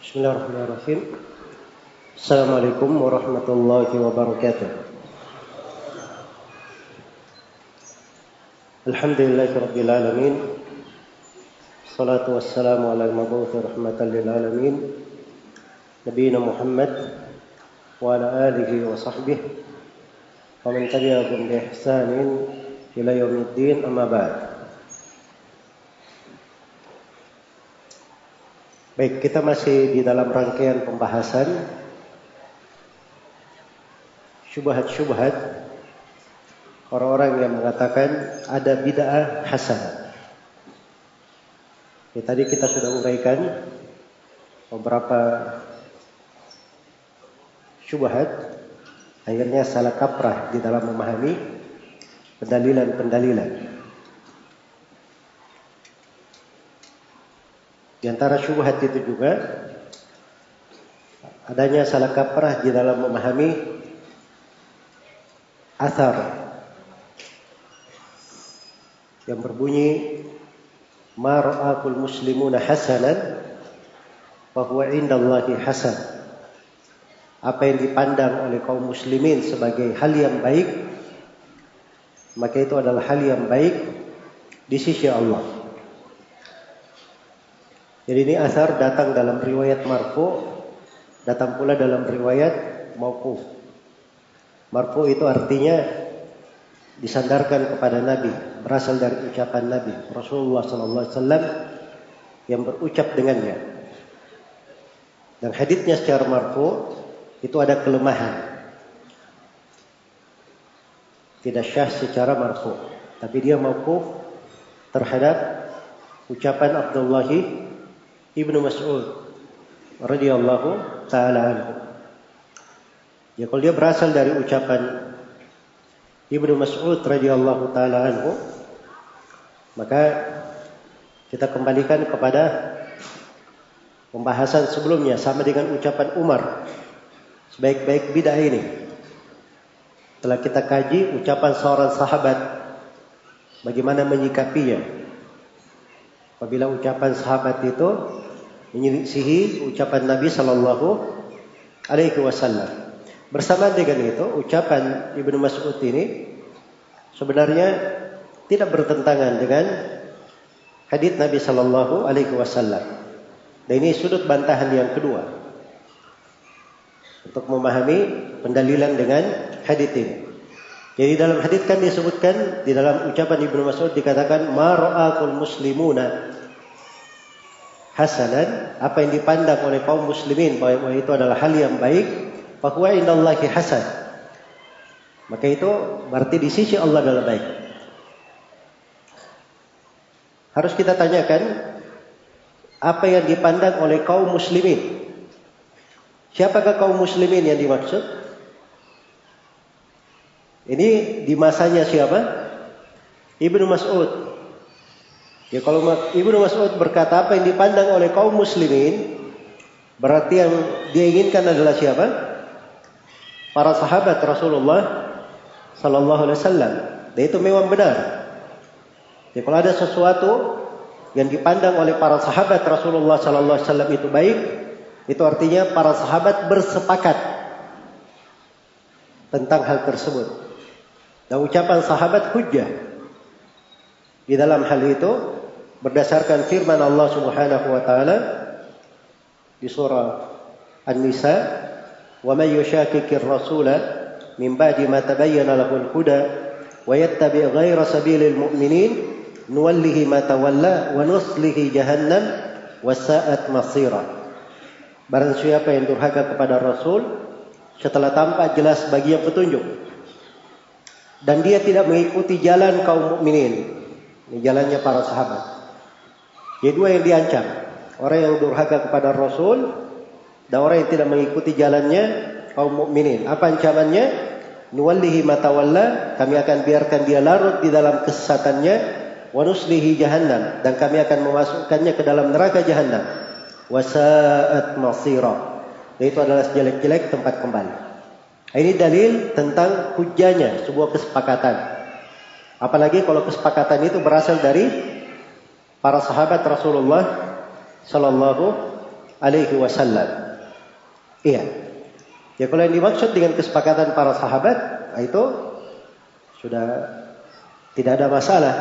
Bismillahirrahmanirrahim. Assalamualaikum warahmatullahi wabarakatuh. Alhamdulillahi rabbil alamin. Salatu wassalamu ala al-mabuthi rahmatan lil alamin. Nabiyyina Muhammad wa ala alihi wa sahbihi wa man tabi'ahum bi ihsanin ila yaumiddin amma ba'd. Baik, kita masih di dalam rangkaian pembahasan syubhat-syubhat orang-orang yang mengatakan ada bid'ah hasanah. Ya, tadi kita sudah uraikan beberapa syubhat akhirnya salah kaprah di dalam memahami pendalilan-pendalilan. Di antara syubhat itu juga adanya salah kaprah di dalam memahami asar yang berbunyi ma muslimuna hasanan wa huwa indallahi hasan. Apa yang dipandang oleh kaum muslimin sebagai hal yang baik maka itu adalah hal yang baik di sisi Allah jadi ini asar datang dalam riwayat marfu datang pula dalam riwayat mauquf Marfu itu artinya disandarkan kepada Nabi, berasal dari ucapan Nabi Rasulullah sallallahu alaihi wasallam yang berucap dengannya. Dan hadisnya secara marfu itu ada kelemahan. Tidak syah secara marfu, tapi dia mauquf terhadap ucapan Abdullah ibnu Mas'ud radhiyallahu taala anhu. Ya kalau dia berasal dari ucapan Ibnu Mas'ud radhiyallahu taala anhu maka kita kembalikan kepada pembahasan sebelumnya sama dengan ucapan Umar sebaik-baik bidah ini. Setelah kita kaji ucapan seorang sahabat bagaimana menyikapinya. Apabila ucapan sahabat itu menyelisihi ucapan Nabi sallallahu alaihi wasallam. Bersama dengan itu, ucapan Ibnu Mas'ud ini sebenarnya tidak bertentangan dengan hadis Nabi Shallallahu Alaihi Wasallam. Dan ini sudut bantahan yang kedua untuk memahami pendalilan dengan hadis ini. Jadi dalam hadis kan disebutkan di dalam ucapan Ibnu Mas'ud dikatakan mar'akul muslimuna hasanan apa yang dipandang oleh kaum muslimin bahwa itu adalah hal yang baik bahwa indallahi hasan. Maka itu berarti di sisi Allah adalah baik. Harus kita tanyakan apa yang dipandang oleh kaum muslimin. Siapakah kaum muslimin yang dimaksud? Ini di masanya siapa? Ibnu Mas'ud. Ya kalau Ibnu Mas'ud berkata apa yang dipandang oleh kaum muslimin, berarti yang dia inginkan adalah siapa? para sahabat Rasulullah Sallallahu Alaihi Wasallam. Dan itu memang benar. Jadi kalau ada sesuatu yang dipandang oleh para sahabat Rasulullah Sallallahu Alaihi Wasallam itu baik, itu artinya para sahabat bersepakat tentang hal tersebut. Dan ucapan sahabat hujjah. Di dalam hal itu berdasarkan firman Allah Subhanahu wa taala di surah An-Nisa, "Wa may yushakkikir rasula min ba'di ma tabayyana lahu al-huda wa yattabi' ghayra sabilil mu'minin nuwallihi ma tawalla wa nuslihi jahannam wa sa'at masira." Barang siapa yang durhaka kepada Rasul setelah tampak jelas bagi yang petunjuk dan dia tidak mengikuti jalan kaum mukminin, ini jalannya para sahabat. Jadi dua yang diancam, orang yang durhaka kepada Rasul dan orang yang tidak mengikuti jalannya kaum mukminin. Apa ancamannya? Nuwallihi matawalla, kami akan biarkan dia larut di dalam kesesatannya, wa nuslihi jahannam dan kami akan memasukkannya ke dalam neraka jahannam. Wasaat masira. Itu adalah sejelek-jelek tempat kembali. Ini dalil tentang hujahnya sebuah kesepakatan. Apalagi kalau kesepakatan itu berasal dari para sahabat Rasulullah Sallallahu alaihi wasallam. Iya. Ya kalau yang dimaksud dengan kesepakatan para sahabat, itu sudah tidak ada masalah.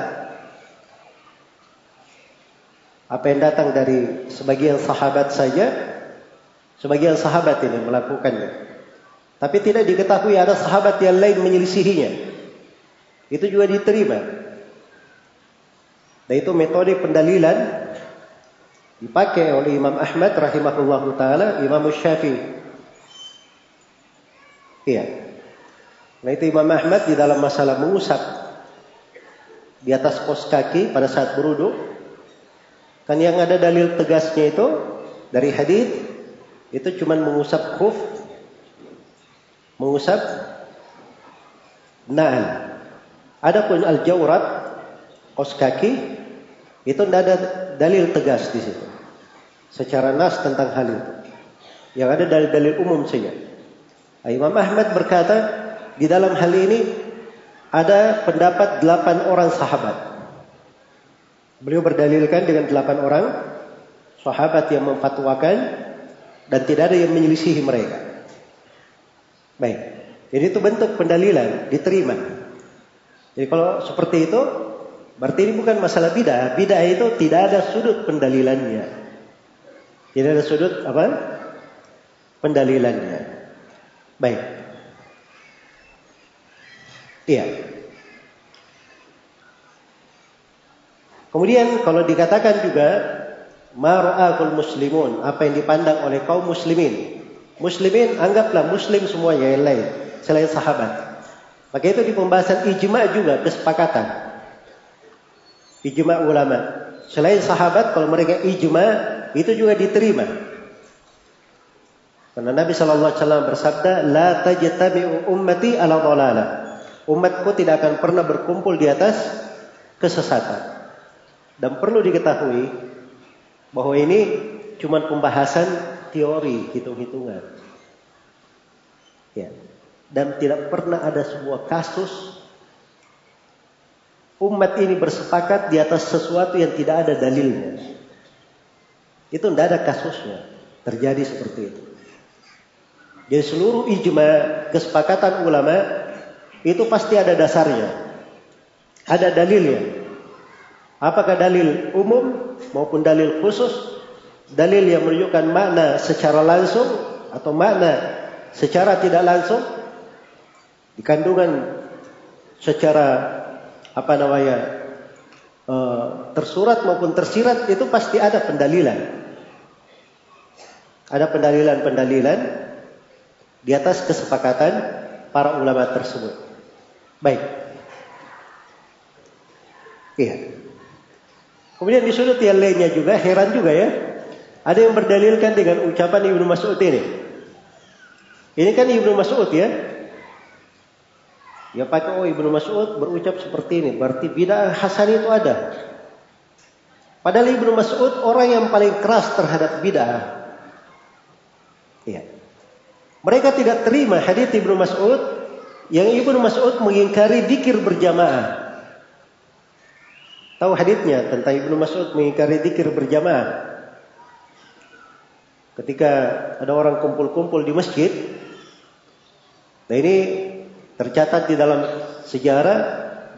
Apa yang datang dari sebagian sahabat saja, sebagian sahabat ini melakukannya. Tapi tidak diketahui ada sahabat yang lain menyelisihinya. Itu juga diterima. Dan itu metode pendalilan dipakai oleh Imam Ahmad rahimahullah taala, Imam Syafi'i. Iya. Nah itu Imam Ahmad di dalam masalah mengusap di atas kos kaki pada saat beruduk. Kan yang ada dalil tegasnya itu dari hadis itu cuma mengusap khuf, mengusap na'al. Adapun al-jawrat kos kaki itu tidak ada dalil tegas di situ. Secara nas tentang hal itu. Yang ada dalil-dalil umum saja. Imam Ahmad berkata di dalam hal ini ada pendapat delapan orang sahabat. Beliau berdalilkan dengan delapan orang sahabat yang memfatwakan dan tidak ada yang menyelisihi mereka. Baik. Jadi itu bentuk pendalilan diterima. Jadi kalau seperti itu berarti ini bukan masalah bidah. Bidah itu tidak ada sudut pendalilannya. Tidak ada sudut apa? Pendalilannya. Baik. Iya. Kemudian kalau dikatakan juga mar'akul muslimun, apa yang dipandang oleh kaum muslimin. Muslimin anggaplah muslim semuanya yang lain selain sahabat. Maka itu di pembahasan ijma juga kesepakatan. Ijma ulama. Selain sahabat kalau mereka ijma itu juga diterima. Karena Nabi Shallallahu Alaihi Wasallam bersabda, "La tajtami'u ummati ala dhalalah." Umatku tidak akan pernah berkumpul di atas kesesatan. Dan perlu diketahui bahwa ini cuma pembahasan teori, hitung-hitungan. Ya. Dan tidak pernah ada sebuah kasus umat ini bersepakat di atas sesuatu yang tidak ada dalilnya. Itu tidak ada kasusnya. Terjadi seperti itu. Jadi seluruh ijma kesepakatan ulama itu pasti ada dasarnya. Ada dalilnya. Apakah dalil umum maupun dalil khusus? Dalil yang menunjukkan makna secara langsung atau makna secara tidak langsung di kandungan secara apa namanya uh, tersurat maupun tersirat itu pasti ada pendalilan. Ada pendalilan-pendalilan di atas kesepakatan para ulama tersebut. Baik. Iya. Kemudian di sudut yang lainnya juga heran juga ya. Ada yang berdalilkan dengan ucapan Ibnu Mas'ud ini. Ini kan Ibnu Mas'ud ya. Ya pakai oh Ibnu Mas'ud berucap seperti ini. Berarti bid'ah hasan itu ada. Padahal Ibnu Mas'ud orang yang paling keras terhadap bid'ah. Iya. Mereka tidak terima hadis Ibnu Mas'ud yang Ibnu Mas'ud mengingkari dikir berjamaah. Tahu hadisnya tentang Ibnu Mas'ud mengingkari dikir berjamaah. Ketika ada orang kumpul-kumpul di masjid, nah ini tercatat di dalam sejarah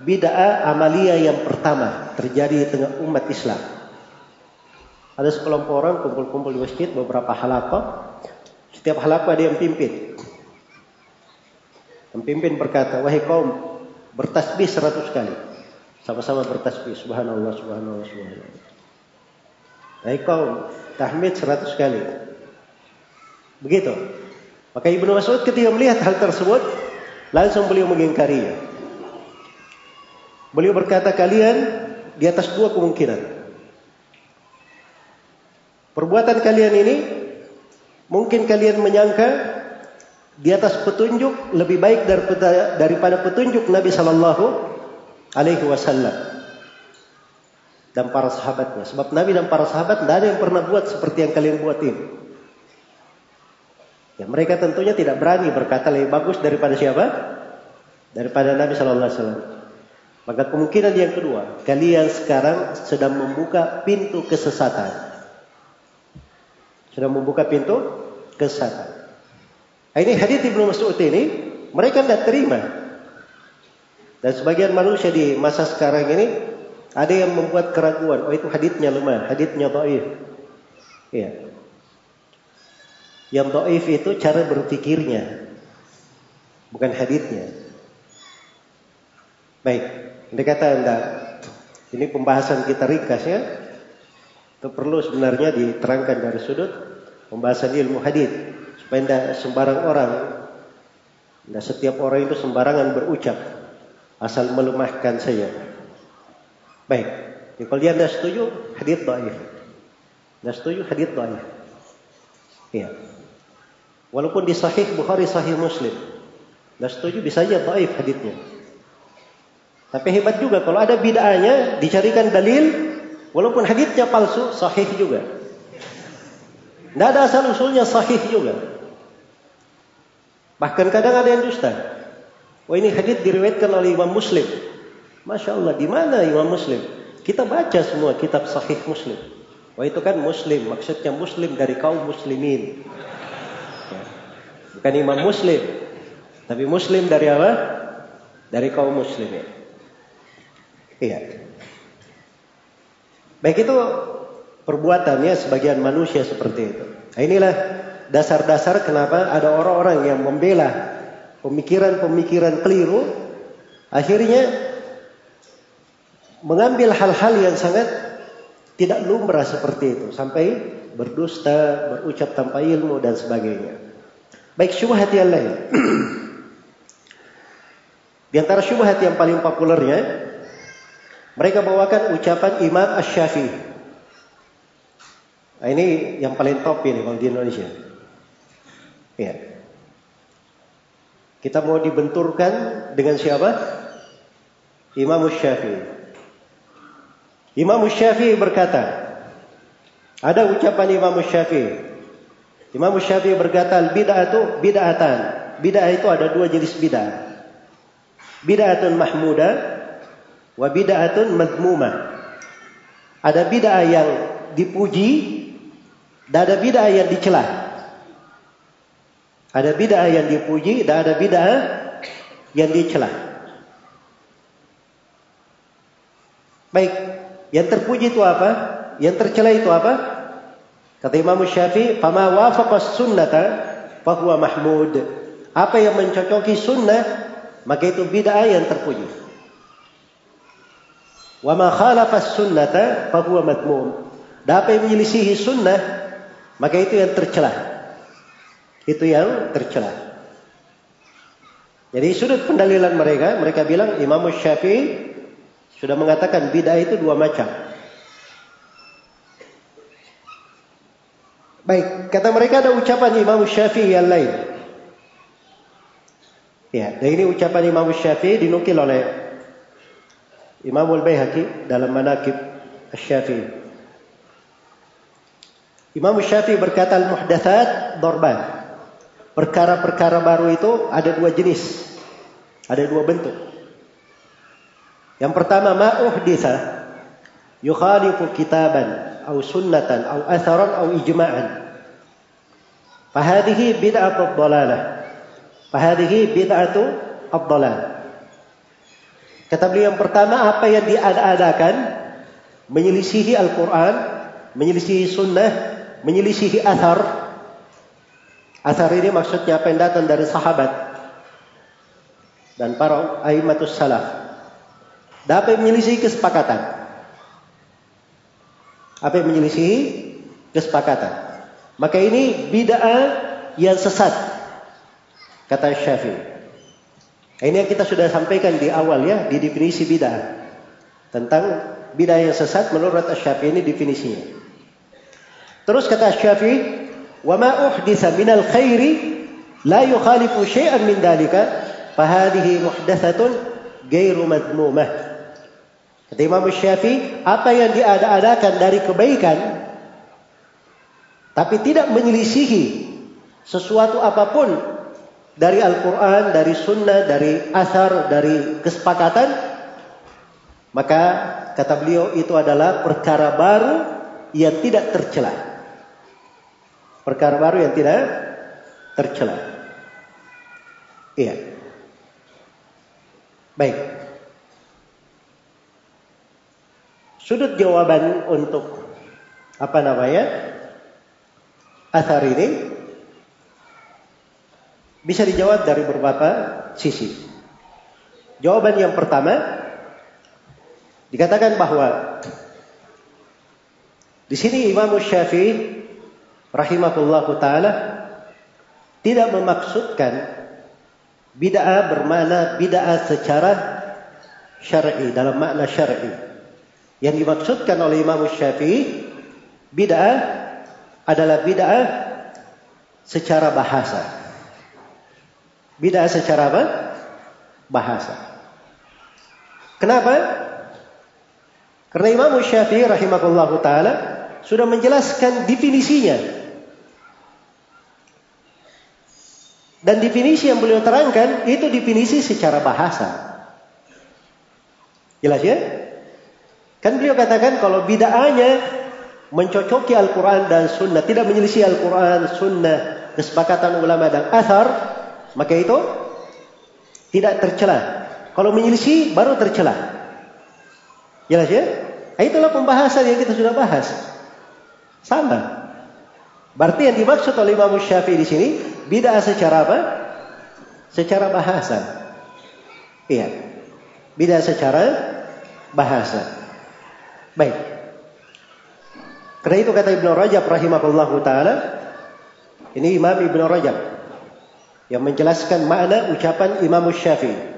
bid'ah amalia yang pertama terjadi di tengah umat Islam. Ada sekelompok orang kumpul-kumpul di masjid beberapa halaqah. Setiap halaqah ada yang pimpin. Pemimpin berkata, wahai kaum, bertasbih seratus kali. Sama-sama bertasbih, subhanallah, subhanallah, subhanallah. Wahai kaum, tahmid seratus kali. Begitu. Maka Ibnu Mas'ud ketika melihat hal tersebut, langsung beliau mengingkarinya. Beliau berkata, kalian di atas dua kemungkinan. Perbuatan kalian ini, mungkin kalian menyangka di atas petunjuk lebih baik daripada petunjuk Nabi Shallallahu Alaihi Wasallam dan para sahabatnya. Sebab Nabi dan para sahabat tidak ada yang pernah buat seperti yang kalian buat ini. Ya, mereka tentunya tidak berani berkata lebih bagus daripada siapa? Daripada Nabi Shallallahu Alaihi Wasallam. Maka kemungkinan yang kedua, kalian sekarang sedang membuka pintu kesesatan. Sudah membuka pintu kesesatan. Nah, ini hadis Ibnu Mas'ud ini mereka tidak terima. Dan sebagian manusia di masa sekarang ini ada yang membuat keraguan, oh itu hadisnya lemah, hadisnya dhaif. Iya. Yang dhaif itu cara berpikirnya, bukan hadisnya. Baik, ini kata Anda, ini pembahasan kita ringkas ya. Itu perlu sebenarnya diterangkan dari sudut pembahasan ilmu hadis supaya tidak sembarang orang, tidak setiap orang itu sembarangan berucap asal melemahkan saya. Baik, Jadi, kalau dia tidak setuju hadis dhaif. Tidak setuju hadis dhaif. Iya. Walaupun di sahih Bukhari, sahih Muslim. Tidak setuju bisa saja dhaif hadisnya. Tapi hebat juga kalau ada bid'ahnya dicarikan dalil Walaupun hadisnya palsu, sahih juga. Tidak ada asal usulnya sahih juga. Bahkan kadang ada yang dusta. Wah ini hadis diriwayatkan oleh Imam Muslim. Masya Allah, di mana Imam Muslim? Kita baca semua kitab sahih Muslim. Wah itu kan Muslim, maksudnya Muslim dari kaum Muslimin. Bukan Imam Muslim, tapi Muslim dari apa? Dari kaum Muslimin. Iya. Baik itu perbuatannya sebagian manusia seperti itu. Nah, inilah dasar-dasar kenapa ada orang-orang yang membela pemikiran-pemikiran keliru, akhirnya mengambil hal-hal yang sangat tidak lumrah seperti itu sampai berdusta, berucap tanpa ilmu dan sebagainya. Baik syubhat yang lain. Di antara syubhat yang paling populernya mereka bawakan ucapan Imam Ash-Syafi'i. Nah, ini yang paling top ini kalau di Indonesia. Ya. Kita mau dibenturkan dengan siapa? Imam Syafi'i. Imam Syafi'i berkata, ada ucapan Imam Syafi'i. Imam Syafi'i berkata, bid'atu bid'atan. Bid'ah itu ada dua jenis bid'ah. Bid'atun mahmudah wa bid'atun madmumah. Ada bid'ah yang dipuji dan ada bid'ah yang dicela. Ada bid'ah yang dipuji dan ada bid'ah yang dicela. Baik, yang terpuji itu apa? Yang tercela itu apa? Kata Imam Syafi'i, "Fama wafaqa sunnata fahuwa mahmud." Apa yang mencocoki sunnah, maka itu bid'ah yang terpuji. Wa ma khalafa sunnata fahuwa madmum. Yang menyelisihi sunnah, maka itu yang tercela. Itu yang tercela. Jadi sudut pendalilan mereka, mereka bilang Imam Syafi'i sudah mengatakan bid'ah itu dua macam. Baik, kata mereka ada ucapan Imam Syafi'i yang lain. Ya, dan ini ucapan Imam Syafi'i dinukil oleh Imam Al-Baihaqi dalam Manaqib Asy-Syafi'i. Imam Syafi'i berkata al-muhdatsat darban. Perkara-perkara baru itu ada dua jenis. Ada dua bentuk. Yang pertama ma uhditsa yukhalifu kitaban atau sunnatan atau atharan atau ijma'an. Fahadhihi bid'atu dhalalah. Fahadhihi bid'atu ad-dhalalah. Kata beliau yang pertama apa yang diada-adakan menyelisihi Al-Quran, menyelisihi Sunnah, menyelisihi Athar. Athar ini maksudnya apa yang datang dari sahabat dan para aimatus salaf. Dapat menyelisihi kesepakatan. Apa yang menyelisihi kesepakatan. Maka ini bid'ah yang sesat. Kata Syafi'i. Ini yang kita sudah sampaikan di awal ya, di definisi bid'ah. Tentang bid'ah yang sesat menurut Asy-Syafi'i ini definisinya. Terus kata Asy-Syafi'i, "Wa ma uhditsa minal khairi la yukhalifu syai'an min dalika, fa hadhihi muhdatsatun ghairu madmumah." Kata Imam Syafi'i, apa yang diada-adakan dari kebaikan tapi tidak menyelisihi sesuatu apa pun dari Al-Quran, dari Sunnah, dari asar, dari kesepakatan, maka kata beliau itu adalah perkara baru yang tidak tercela. Perkara baru yang tidak tercela. Iya. Baik. Sudut jawaban untuk apa namanya? Asar ini bisa dijawab dari beberapa sisi. Jawaban yang pertama dikatakan bahwa di sini Imam Syafi'i rahimahullah taala tidak memaksudkan bid'ah bermakna bid'ah secara syar'i dalam makna syar'i. Yang dimaksudkan oleh Imam Syafi'i bid'ah adalah bid'ah secara bahasa. Bid'ah secara apa? Bahasa. Kenapa? Karena Imam Syafi'i rahimahullah taala sudah menjelaskan definisinya. Dan definisi yang beliau terangkan itu definisi secara bahasa. Jelas ya? Kan beliau katakan kalau bid'ahnya mencocoki Al-Quran dan Sunnah, tidak menyelisih Al-Quran, Sunnah, kesepakatan ulama dan asar, maka itu tidak tercela. Kalau menyelisih baru tercela. Jelas ya? Itulah pembahasan yang kita sudah bahas. Sama. Berarti yang dimaksud oleh Imam Syafi'i di sini bid'ah secara apa? Secara bahasa. Iya. Bid'ah secara bahasa. Baik. Karena itu kata Ibnu Rajab rahimahullahu taala, ini Imam Ibnu Rajab yang menjelaskan makna ucapan Imam Syafi'i.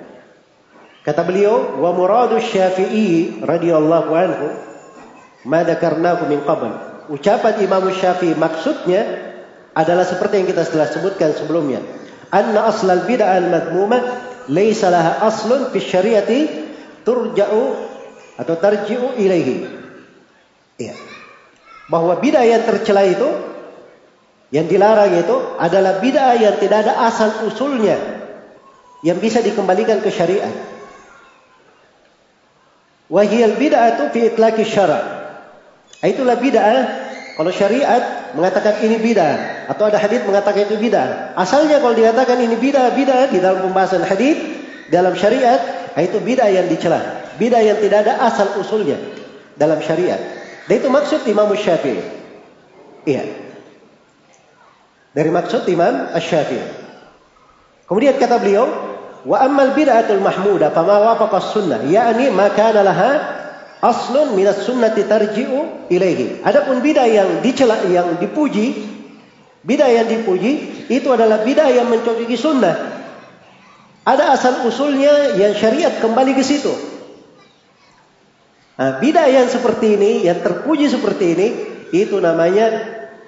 Kata beliau, "Wa muradu Syafi'i radhiyallahu anhu ma dzakarnahu min qabl." ucapan Imam Syafi'i maksudnya adalah seperti yang kita telah sebutkan sebelumnya. Anna aslal bid'ah al-madmumah laysa laha aslun fi syariati turja'u atau tarji'u ilaihi. Iya. Bahwa bid'ah yang tercela itu yang dilarang itu adalah bid'ah yang tidak ada asal usulnya yang bisa dikembalikan ke syariat. Wahiyal bid'atu fi itlaqi syara'. Itulah bid'ah. Kalau syariat mengatakan ini bid'ah atau ada hadis mengatakan itu bid'ah. Asalnya kalau dikatakan ini bid'ah, bid'ah di dalam pembahasan hadis dalam syariat, itu bid'ah yang dicela. Bid'ah yang tidak ada asal usulnya dalam syariat. Dan itu maksud Imam Syafi'i. Iya. Dari maksud Imam Syafi'i. Kemudian kata beliau, wa ammal bid'atul mahmuda fama wafaqa sunnah, yakni ma kana laha aslun minas sunnati tarji'u ilaihi. Adapun bidah yang dicela yang dipuji, bidah yang dipuji itu adalah bidah yang mencocoki sunnah. Ada asal usulnya yang syariat kembali ke situ. Nah, bidah yang seperti ini, yang terpuji seperti ini, itu namanya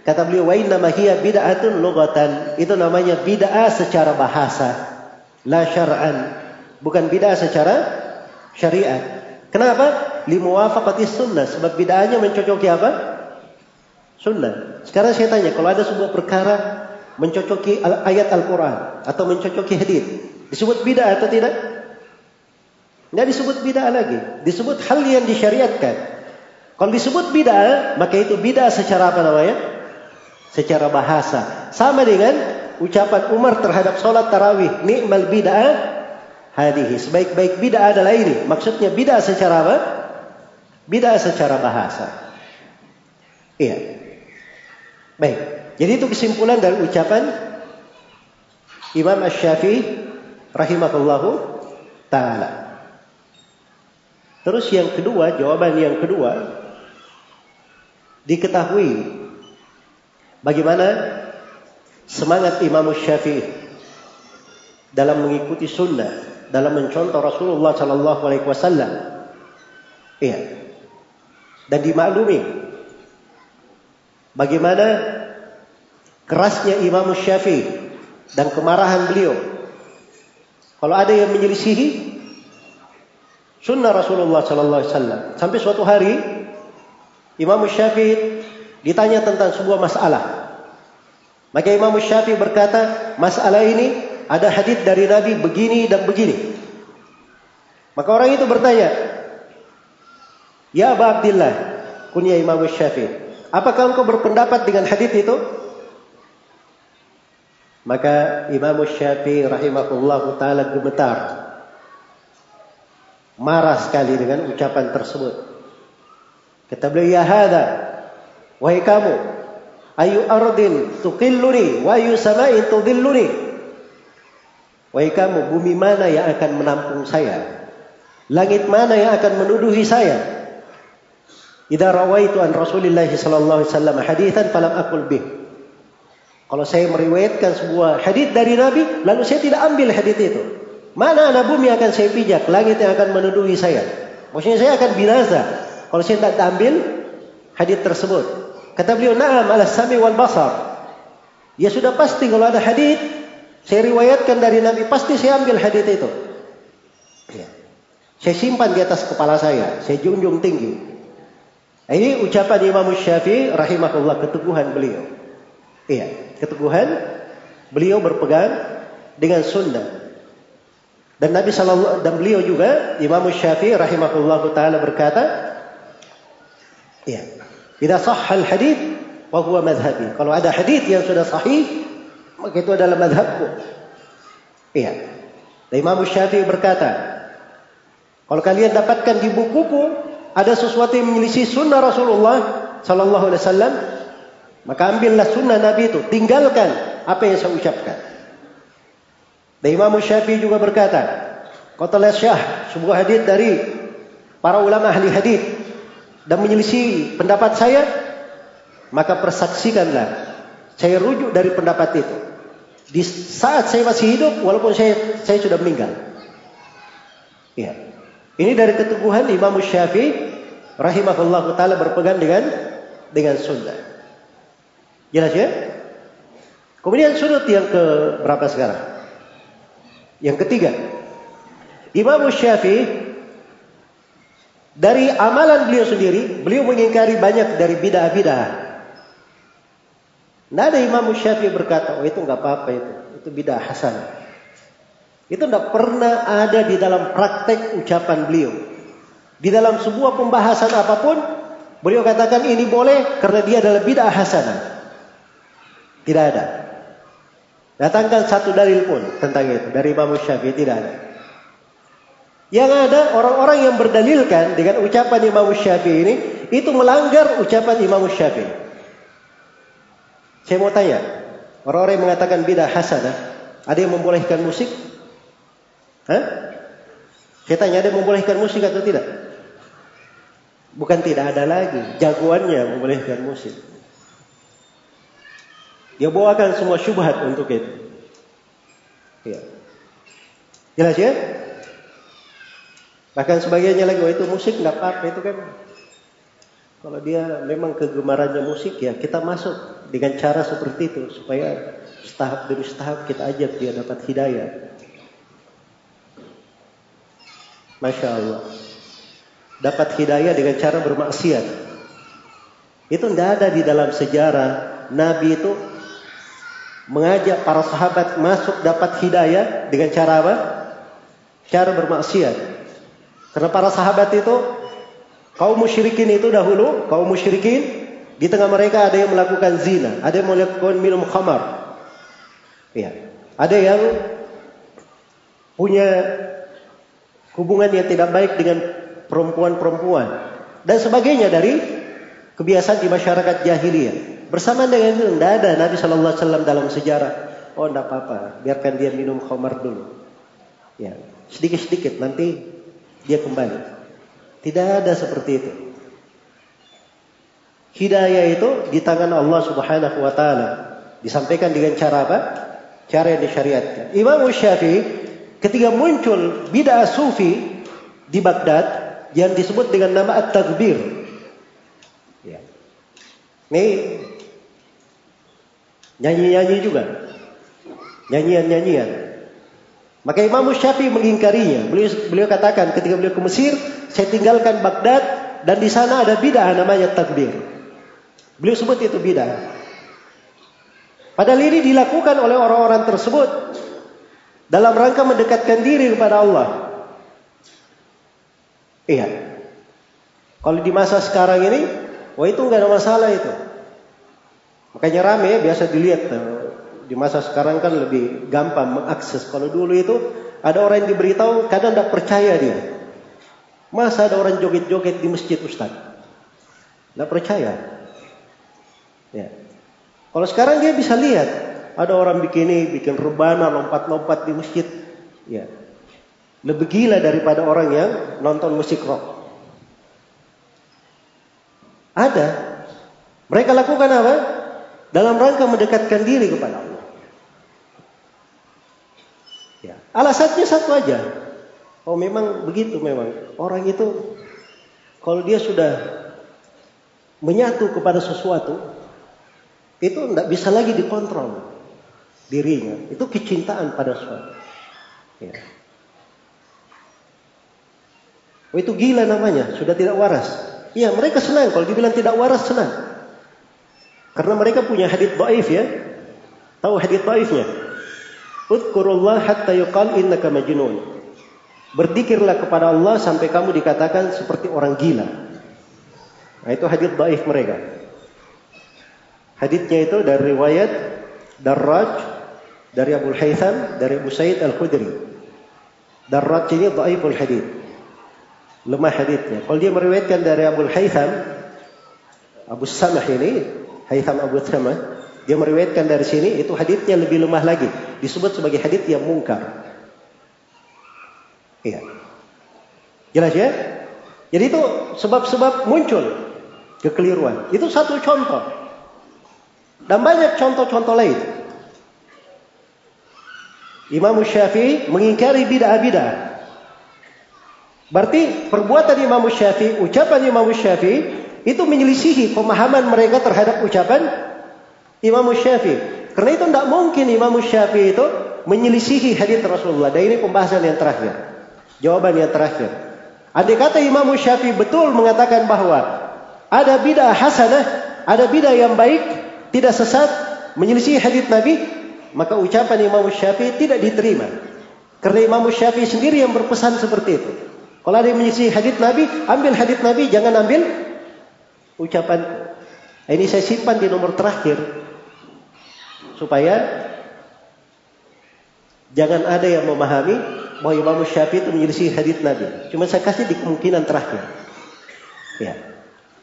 kata beliau wa inna hiya bid'atun lughatan. Itu namanya bid'ah secara bahasa, la syar'an. Bukan bid'ah secara syariat. Kenapa? limuwafaqati sunnah sebab bid'ahnya mencocoki apa? Sunnah. Sekarang saya tanya, kalau ada sebuah perkara mencocoki ayat Al-Quran atau mencocoki hadis, disebut bid'ah atau tidak? Tidak disebut bid'ah lagi, disebut hal yang disyariatkan. Kalau disebut bid'ah, maka itu bid'ah secara apa namanya? Secara bahasa. Sama dengan ucapan Umar terhadap sholat tarawih, nikmal bid'ah hadihi. Sebaik-baik bid'ah adalah ini. Maksudnya bid'ah secara apa? Bid'ah secara bahasa. Iya. Baik. Jadi itu kesimpulan dari ucapan Imam Ash-Syafi'i rahimahullahu taala. Terus yang kedua, jawaban yang kedua diketahui bagaimana semangat Imam Syafi'i dalam mengikuti sunnah, dalam mencontoh Rasulullah Sallallahu Alaihi Wasallam. Iya dan dimaklumi bagaimana kerasnya Imam Syafi'i dan kemarahan beliau kalau ada yang menyelisihi sunnah Rasulullah sallallahu alaihi wasallam sampai suatu hari Imam Syafi'i ditanya tentang sebuah masalah maka Imam Syafi'i berkata masalah ini ada hadis dari Nabi begini dan begini maka orang itu bertanya Ya Abu Abdullah, kunyah Imam Syafi'i. Apakah engkau berpendapat dengan hadis itu? Maka Imam Syafi'i rahimahullah taala gemetar. Marah sekali dengan ucapan tersebut. Kata beliau, "Ya hada, wahai kamu, ayu ardin tuqilluni wa ayu sama'in tudilluni." Wahai kamu, bumi mana yang akan menampung saya? Langit mana yang akan menuduhi saya? Idza rawaitu an Rasulillah sallallahu alaihi wasallam haditsan falam aqul bih. Kalau saya meriwayatkan sebuah hadis dari Nabi, lalu saya tidak ambil hadis itu. Mana anak bumi akan saya pijak, langit yang akan menuduhi saya. Maksudnya saya akan binasa kalau saya tidak ambil hadis tersebut. Kata beliau, "Na'am ala sami wal basar." Ya sudah pasti kalau ada hadis saya riwayatkan dari Nabi, pasti saya ambil hadis itu. Ya. Saya simpan di atas kepala saya, saya junjung tinggi. Ini ucapan Imam Syafi'i rahimahullah keteguhan beliau. Iya keteguhan beliau berpegang dengan sunnah dan Nabi sallallahu dan beliau juga Imam Syafi'i rahimahullah taala berkata ya jika sahal hadis wa huwa madhhabi. Kalau ada hadis yang sudah sahih maka itu adalah madhabku iya. Dan Imam Syafi'i berkata kalau kalian dapatkan di bukuku ada sesuatu yang menyelisih sunnah Rasulullah sallallahu alaihi wasallam maka ambillah sunnah Nabi itu, tinggalkan apa yang saya ucapkan. Dan Imam Syafi'i juga berkata, Qatala Syah, sebuah hadis dari para ulama ahli hadis dan menyelisih pendapat saya, maka persaksikanlah saya rujuk dari pendapat itu. Di saat saya masih hidup, walaupun saya saya sudah meninggal. Ya. Ini dari keteguhan Imam Syafi'i rahimahullah taala berpegang dengan dengan sunnah. Jelas ya? Kemudian sudut yang ke berapa sekarang? Yang ketiga. Imam Syafi'i dari amalan beliau sendiri, beliau mengingkari banyak dari bidah-bidah. Tidak ada Imam Syafi'i berkata, oh itu nggak apa-apa itu, itu bidah hasan. Itu tidak pernah ada di dalam praktek ucapan beliau. Di dalam sebuah pembahasan apa pun, beliau katakan ini boleh karena dia adalah bidah hasanah. Tidak ada. Datangkan satu dalil pun tentang itu dari Imam Syafi'i tidak ada. Yang ada orang-orang yang berdalilkan dengan ucapan Imam Syafi'i ini itu melanggar ucapan Imam Syafi'i. Saya mau tanya, orang-orang yang mengatakan bidah hasanah, ada yang membolehkan musik? Hah? Saya tanya ada yang membolehkan musik atau tidak? Bukan tidak ada lagi, jagoannya membolehkan musik. Dia bawakan semua syubhat untuk itu. Ya. Jelas ya? Bahkan sebagainya lagi, oh itu musik nggak apa-apa itu kan. Kalau dia memang kegemarannya musik ya kita masuk dengan cara seperti itu supaya setahap demi setahap kita ajak dia dapat hidayah. Masya Allah. Dapat hidayah dengan cara bermaksiat. Itu tidak ada di dalam sejarah Nabi itu mengajak para sahabat masuk dapat hidayah dengan cara apa? Cara bermaksiat. Karena para sahabat itu kaum musyrikin itu dahulu, kaum musyrikin di tengah mereka ada yang melakukan zina, ada yang melakukan minum khamar. Ya. Ada yang punya hubungan yang tidak baik dengan perempuan-perempuan dan sebagainya dari kebiasaan di masyarakat jahiliyah. Bersama dengan itu tidak ada Nabi Shallallahu Alaihi Wasallam dalam sejarah. Oh tidak apa-apa, biarkan dia minum khamar dulu. Ya, sedikit-sedikit nanti dia kembali. Tidak ada seperti itu. Hidayah itu di tangan Allah Subhanahu wa taala. Disampaikan dengan cara apa? Cara yang disyariatkan. Imam Syafi'i ketika muncul bid'ah sufi di Baghdad yang disebut dengan nama At-Tagbir. Ya. Ini Nyanyi-nyanyi juga. Nyanyian-nyanyian. Maka Imam Syafi'i mengingkarinya. Beliau, beliau katakan ketika beliau ke Mesir, saya tinggalkan Baghdad dan di sana ada bidah namanya takbir. Beliau sebut itu bidah. Padahal ini dilakukan oleh orang-orang tersebut dalam rangka mendekatkan diri kepada Allah. Iya. Kalau di masa sekarang ini, wah itu nggak ada masalah itu. Makanya rame biasa dilihat di masa sekarang kan lebih gampang mengakses. Kalau dulu itu ada orang yang diberitahu kadang tidak percaya dia. Masa ada orang joget-joget di masjid Ustaz? Tidak percaya. Ya. Kalau sekarang dia bisa lihat ada orang bikin ini, bikin rebana, lompat-lompat di masjid. Ya. Lebih gila daripada orang yang nonton musik rock. Ada. Mereka lakukan apa? Dalam rangka mendekatkan diri kepada Allah. Ya. Alasannya satu aja. Oh memang begitu memang. Orang itu kalau dia sudah menyatu kepada sesuatu, itu tidak bisa lagi dikontrol dirinya. Itu kecintaan pada suatu. Ya. Oh itu gila namanya, sudah tidak waras. Iya mereka senang kalau dibilang tidak waras senang. Karena mereka punya hadith dhaif ya. Tahu hadith dhaifnya? Udkurullah hatta yuqal innaka majnun. Berzikirlah kepada Allah sampai kamu dikatakan seperti orang gila. Nah itu hadith dhaif mereka. Hadithnya itu dari riwayat Darraj dari Abu Haytham dari Abu Said Al-Khudri. Darraj ini dhaiful hadith. Lemah hadithnya. Kalau dia meriwayatkan dari Abu Haytham Abu Samah ini, Haytham Abu Samah, dia meriwayatkan dari sini itu hadithnya lebih lemah lagi, disebut sebagai hadith yang mungkar. Iya. Jelas ya? Jadi itu sebab-sebab muncul kekeliruan. Itu satu contoh. Dan banyak contoh-contoh lain. Imam Syafi'i mengingkari bid'ah-bid'ah. Berarti perbuatan Imam Syafi'i, ucapan Imam Syafi'i itu menyelisihi pemahaman mereka terhadap ucapan Imam Syafi'i. Karena itu tidak mungkin Imam Syafi'i itu menyelisihi hadis Rasulullah. Dan ini pembahasan yang terakhir. Jawaban yang terakhir. Andai kata Imam Syafi'i betul mengatakan bahwa ada bid'ah hasanah, ada bid'ah yang baik, tidak sesat, menyelisih hadis Nabi, maka ucapan Imam Syafi'i tidak diterima. Karena Imam Syafi'i sendiri yang berpesan seperti itu. Kalau ada yang menyelisih hadis Nabi, ambil hadis Nabi, jangan ambil ucapan. Ini saya simpan di nomor terakhir supaya jangan ada yang memahami bahwa Imam Syafi'i itu menyelisih hadis Nabi. Cuma saya kasih di kemungkinan terakhir. Ya.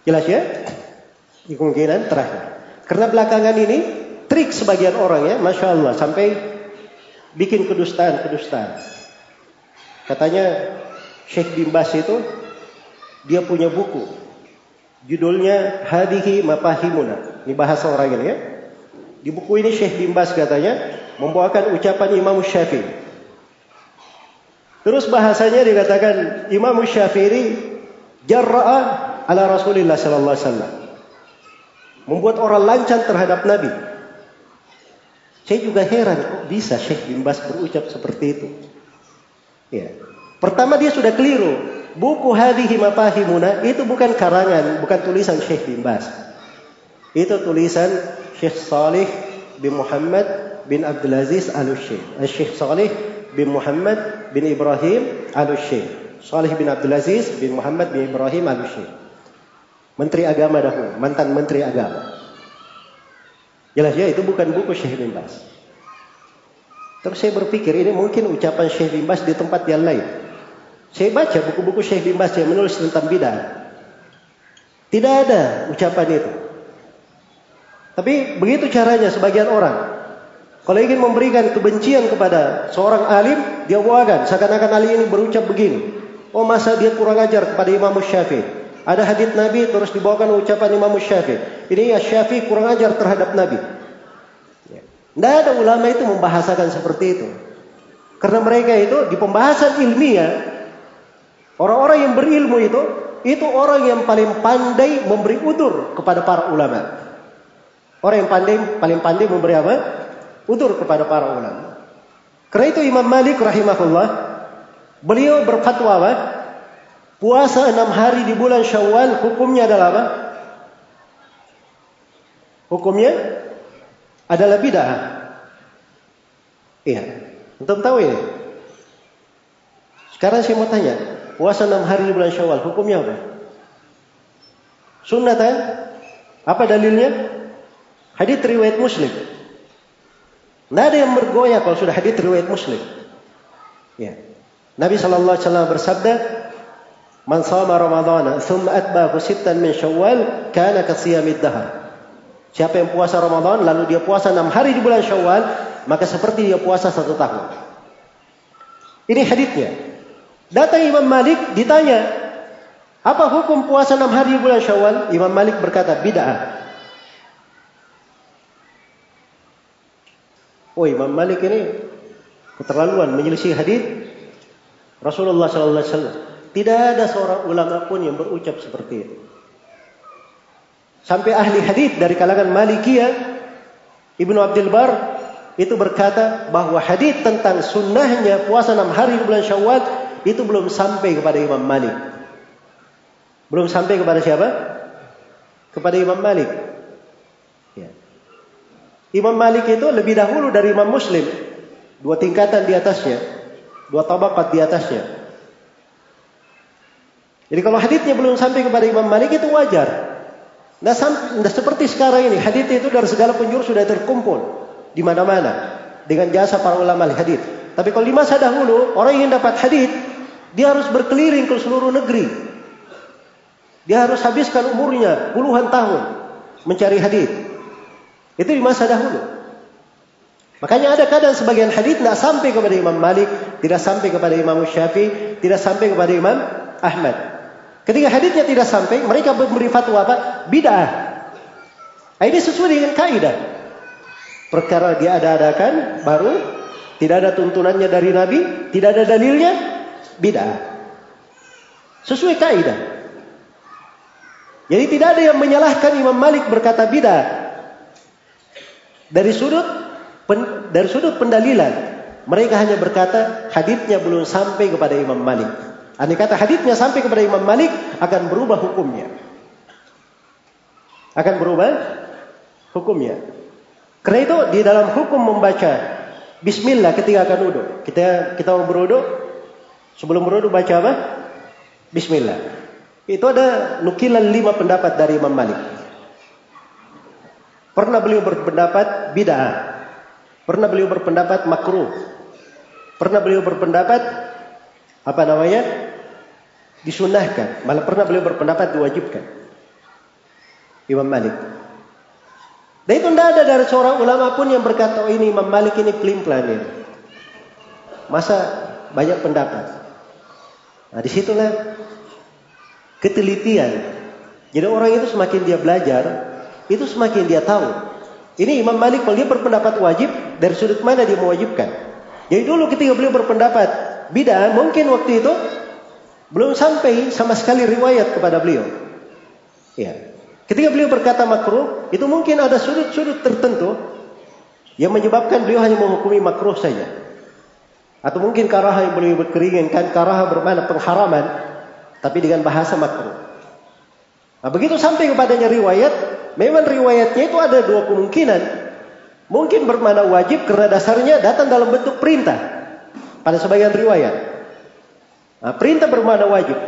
Jelas ya? Di kemungkinan terakhir. Karena belakangan ini trik sebagian orang ya, masya Allah sampai bikin kedustaan-kedustaan. Katanya Syekh Bimbas itu dia punya buku, judulnya Hadihi Mapahimuna. Ini bahasa orang ini ya. Di buku ini Syekh Bimbas katanya membawakan ucapan Imam Syafi'i. Terus bahasanya dikatakan Imam Syafi'i jarra'a ala Rasulullah sallallahu alaihi wasallam membuat orang lancang terhadap Nabi. Saya juga heran kok bisa Syekh bin Bas berucap seperti itu. Ya. Pertama dia sudah keliru. Buku Hadihi Mafahimuna itu bukan karangan, bukan tulisan Syekh bin Bas. Itu tulisan Syekh Salih bin Muhammad bin Abdul Aziz Al-Syekh. Syekh Salih bin Muhammad bin Ibrahim Al-Syekh. Salih bin Abdul Aziz bin Muhammad bin Ibrahim Al-Syekh. Menteri Agama dahulu, mantan Menteri Agama. Jelas ya, itu bukan buku Syekh bin Bas. Terus saya berpikir ini mungkin ucapan Syekh bin Bas di tempat yang lain. Saya baca buku-buku Syekh bin Bas yang menulis tentang bidah. Tidak ada ucapan itu. Tapi begitu caranya sebagian orang. Kalau ingin memberikan kebencian kepada seorang alim, dia bawakan. Seakan-akan alim ini berucap begini. Oh masa dia kurang ajar kepada Imam Syafi'i. Ada hadis Nabi terus dibawakan ucapan Imam Syafi'i. Ini ya Syafi'i kurang ajar terhadap Nabi. Tidak ya. ada ulama itu membahasakan seperti itu. Karena mereka itu di pembahasan ilmiah, orang-orang yang berilmu itu, itu orang yang paling pandai memberi udur kepada para ulama. Orang yang pandai paling pandai memberi apa? Udur kepada para ulama. Karena itu Imam Malik rahimahullah, beliau berfatwa apa? Puasa enam hari di bulan Syawal hukumnya adalah apa? Hukumnya adalah bid'ah. Iya. Untuk tahu ini. Sekarang saya mau tanya, puasa enam hari di bulan Syawal hukumnya apa? Sunnah kan? Apa dalilnya? Hadis riwayat Muslim. Tidak ada yang bergoyah kalau sudah hadis riwayat Muslim. Ya. Nabi sallallahu alaihi wasallam bersabda, "Man shama Ramadan, thumma atba'ahu sittan min Syawal, kana ka siyamid dahr." Siapa yang puasa Ramadan lalu dia puasa enam hari di bulan Syawal, maka seperti dia puasa satu tahun. Ini hadisnya. Datang Imam Malik ditanya, apa hukum puasa enam hari bulan Syawal? Imam Malik berkata, bid'ah. Oh Imam Malik ini keterlaluan menyelisih hadis Rasulullah sallallahu alaihi wasallam. Tidak ada seorang ulama pun yang berucap seperti itu. Sampai ahli hadis dari kalangan Malikiyah Ibnu Abdul Bar itu berkata bahwa hadis tentang sunnahnya puasa enam hari bulan Syawal itu belum sampai kepada Imam Malik. Belum sampai kepada siapa? Kepada Imam Malik. Imam Malik itu lebih dahulu dari Imam Muslim. Dua tingkatan di atasnya. Dua tabakat di atasnya. Jadi kalau hadisnya belum sampai kepada Imam Malik itu wajar. Nah, nah seperti sekarang ini hadis itu dari segala penjuru sudah terkumpul di mana-mana dengan jasa para ulama hadis. Tapi kalau di masa dahulu orang ingin dapat hadis dia harus berkeliling ke seluruh negeri. Dia harus habiskan umurnya puluhan tahun mencari hadis. Itu di masa dahulu. Makanya ada kadang sebagian hadis tidak sampai kepada Imam Malik, tidak sampai kepada Imam Syafi'i, tidak sampai kepada Imam Ahmad. Ketika hadisnya tidak sampai, mereka memberi fatwa apa? Bid'ah. Nah, ini sesuai dengan kaidah. Perkara dia ada-adakan baru tidak ada tuntunannya dari Nabi, tidak ada dalilnya, bid'ah. Sesuai kaidah. Jadi tidak ada yang menyalahkan Imam Malik berkata bid'ah. Dari sudut pen, dari sudut pendalilan, mereka hanya berkata hadisnya belum sampai kepada Imam Malik. Andai kata hadisnya sampai kepada Imam Malik akan berubah hukumnya. Akan berubah hukumnya. Karena itu di dalam hukum membaca bismillah ketika akan wudhu. Kita kita mau berwudhu sebelum berwudhu baca apa? Bismillah. Itu ada nukilan lima pendapat dari Imam Malik. Pernah beliau berpendapat bid'ah. Pernah beliau berpendapat makruh. Pernah beliau berpendapat apa namanya? disunahkan. Malah pernah beliau berpendapat diwajibkan. Imam Malik. Dan itu tidak ada dari seorang ulama pun yang berkata, oh ini Imam Malik ini pelin-pelan ini. Masa banyak pendapat. Nah di situlah ketelitian. Jadi orang itu semakin dia belajar, itu semakin dia tahu. Ini Imam Malik kalau dia berpendapat wajib dari sudut mana dia mewajibkan. Jadi dulu ketika beliau berpendapat bid'ah, mungkin waktu itu belum sampai sama sekali riwayat kepada beliau. Ya. Ketika beliau berkata makruh, itu mungkin ada sudut-sudut tertentu yang menyebabkan beliau hanya menghukumi makruh saja. Atau mungkin karaha yang beliau beringinkan, karaha bermakna pengharaman, tapi dengan bahasa makruh. Nah, begitu sampai kepadanya riwayat, memang riwayatnya itu ada dua kemungkinan. Mungkin bermana wajib karena dasarnya datang dalam bentuk perintah pada sebagian riwayat. Nah, perintah bermana wajib.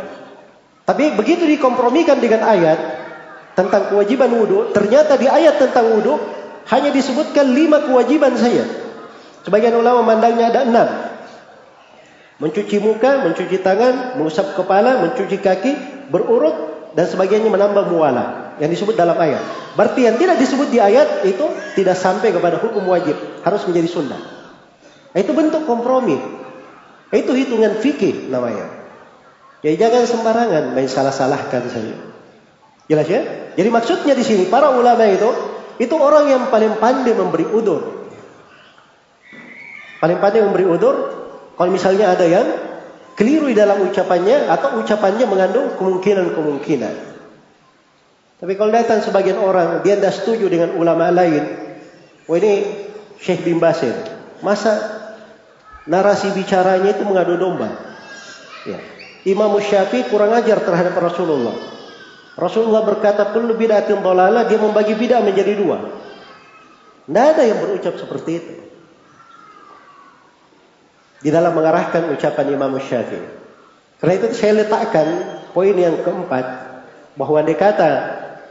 Tapi begitu dikompromikan dengan ayat tentang kewajiban wudhu, ternyata di ayat tentang wudhu hanya disebutkan lima kewajiban saja. Sebagian ulama memandangnya ada enam. Mencuci muka, mencuci tangan, mengusap kepala, mencuci kaki, berurut, dan sebagainya menambah muala yang disebut dalam ayat. Berarti yang tidak disebut di ayat itu tidak sampai kepada hukum wajib, harus menjadi sunnah. Itu bentuk kompromi. Itu hitungan fikih namanya. Jadi jangan sembarangan main salah-salahkan saja. Jelas ya? Jadi maksudnya di sini para ulama itu itu orang yang paling pandai memberi udur. Paling pandai memberi udur kalau misalnya ada yang keliru dalam ucapannya atau ucapannya mengandung kemungkinan-kemungkinan. Tapi kalau datang sebagian orang dia tidak setuju dengan ulama lain, wah ini Syekh bin Basir, masa narasi bicaranya itu mengadu domba? Ya. Imam Syafi'i kurang ajar terhadap Rasulullah. Rasulullah berkata, "Kullu bid'atin dhalalah," dia membagi bid'ah menjadi dua. Tidak ada yang berucap seperti itu di dalam mengarahkan ucapan Imam Syafi'i. Karena itu saya letakkan poin yang keempat bahwa dia kata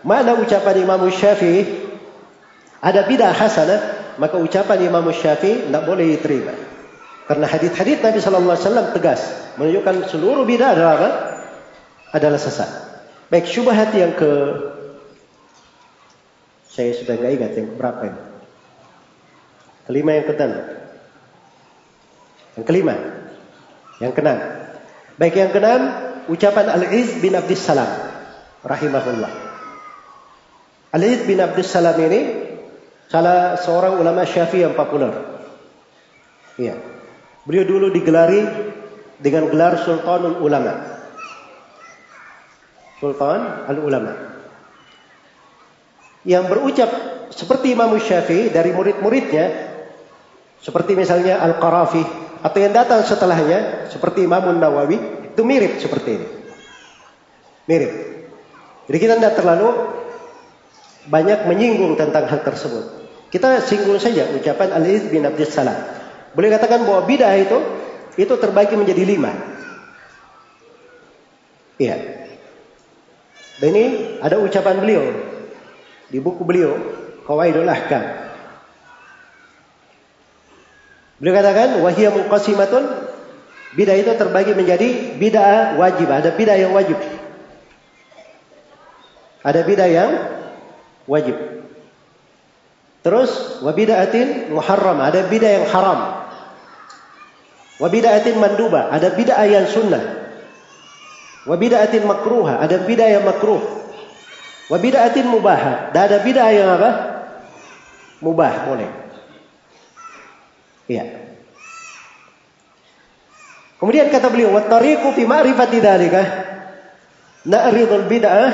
mana ucapan Imam Syafi'i ada bidah hasanah maka ucapan Imam Syafi'i tidak boleh diterima. Karena hadis-hadis Nabi Sallallahu Alaihi Wasallam tegas menunjukkan seluruh bidah adalah? Adalah sesat. Baik syubhat yang ke saya sudah nggak ingat yang berapa ini. Kelima yang keenam. Yang kelima. Yang keenam. Baik yang keenam ucapan Al-Iz bin Abdus Salam rahimahullah. Al-Iz bin Abdus Salam ini salah seorang ulama Syafi'i yang populer. Iya. Beliau dulu digelari dengan gelar Sultanul Ulama. Sultan Al-Ulama yang berucap seperti Imam Syafi'i dari murid-muridnya seperti misalnya Al-Qarafi atau yang datang setelahnya seperti Imam Nawawi itu mirip seperti ini. Mirip. Jadi kita tidak terlalu banyak menyinggung tentang hal tersebut. Kita singgung saja ucapan Ali bin Abdul Salam. Boleh katakan bahwa bidah itu itu terbagi menjadi lima. Iya. Dan ini ada ucapan beliau di buku beliau Qawaidul Ahkam. Beliau katakan wahiyya muqasimatun bidah itu terbagi menjadi bidah wajib, ada bidah yang wajib. Ada bidah yang wajib. Terus wa bid'atin muharram, ada bidah yang haram. Wa bid'atin manduba, ada bidah yang sunnah. Wa bid'atin makruha, ada bidah yang makruh. Wa bid'atin mubah. Dan ada bid'ah yang apa? Mubah, boleh. Iya. Kemudian kata beliau, "Wa tariqu fi ma'rifati dzalika na'ridul bid'ah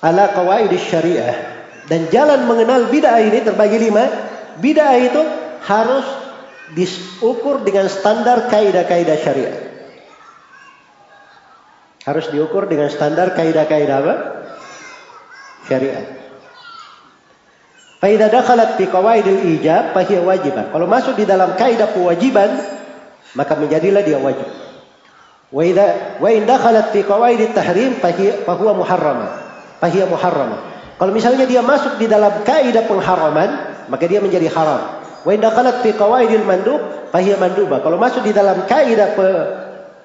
ala qawaid syariah." Dan jalan mengenal bid'ah ini terbagi lima. Bid'ah itu harus diukur dengan standar kaidah-kaidah syariah. Harus diukur dengan standar kaidah-kaidah apa? syariat. Faida dakhalat fi qawaidil ijab fahiya wajibah. Kalau masuk di dalam kaidah kewajiban, maka menjadilah dia wajib. Wa idza wa in dakhalat fi qawaidit tahrim fahuwa muharrama. Fahiya muharrama. Kalau misalnya dia masuk di dalam kaidah pengharaman, maka dia menjadi haram. Wa in dakhalat fi qawaidil mandub fahiya manduba. Kalau masuk di dalam kaidah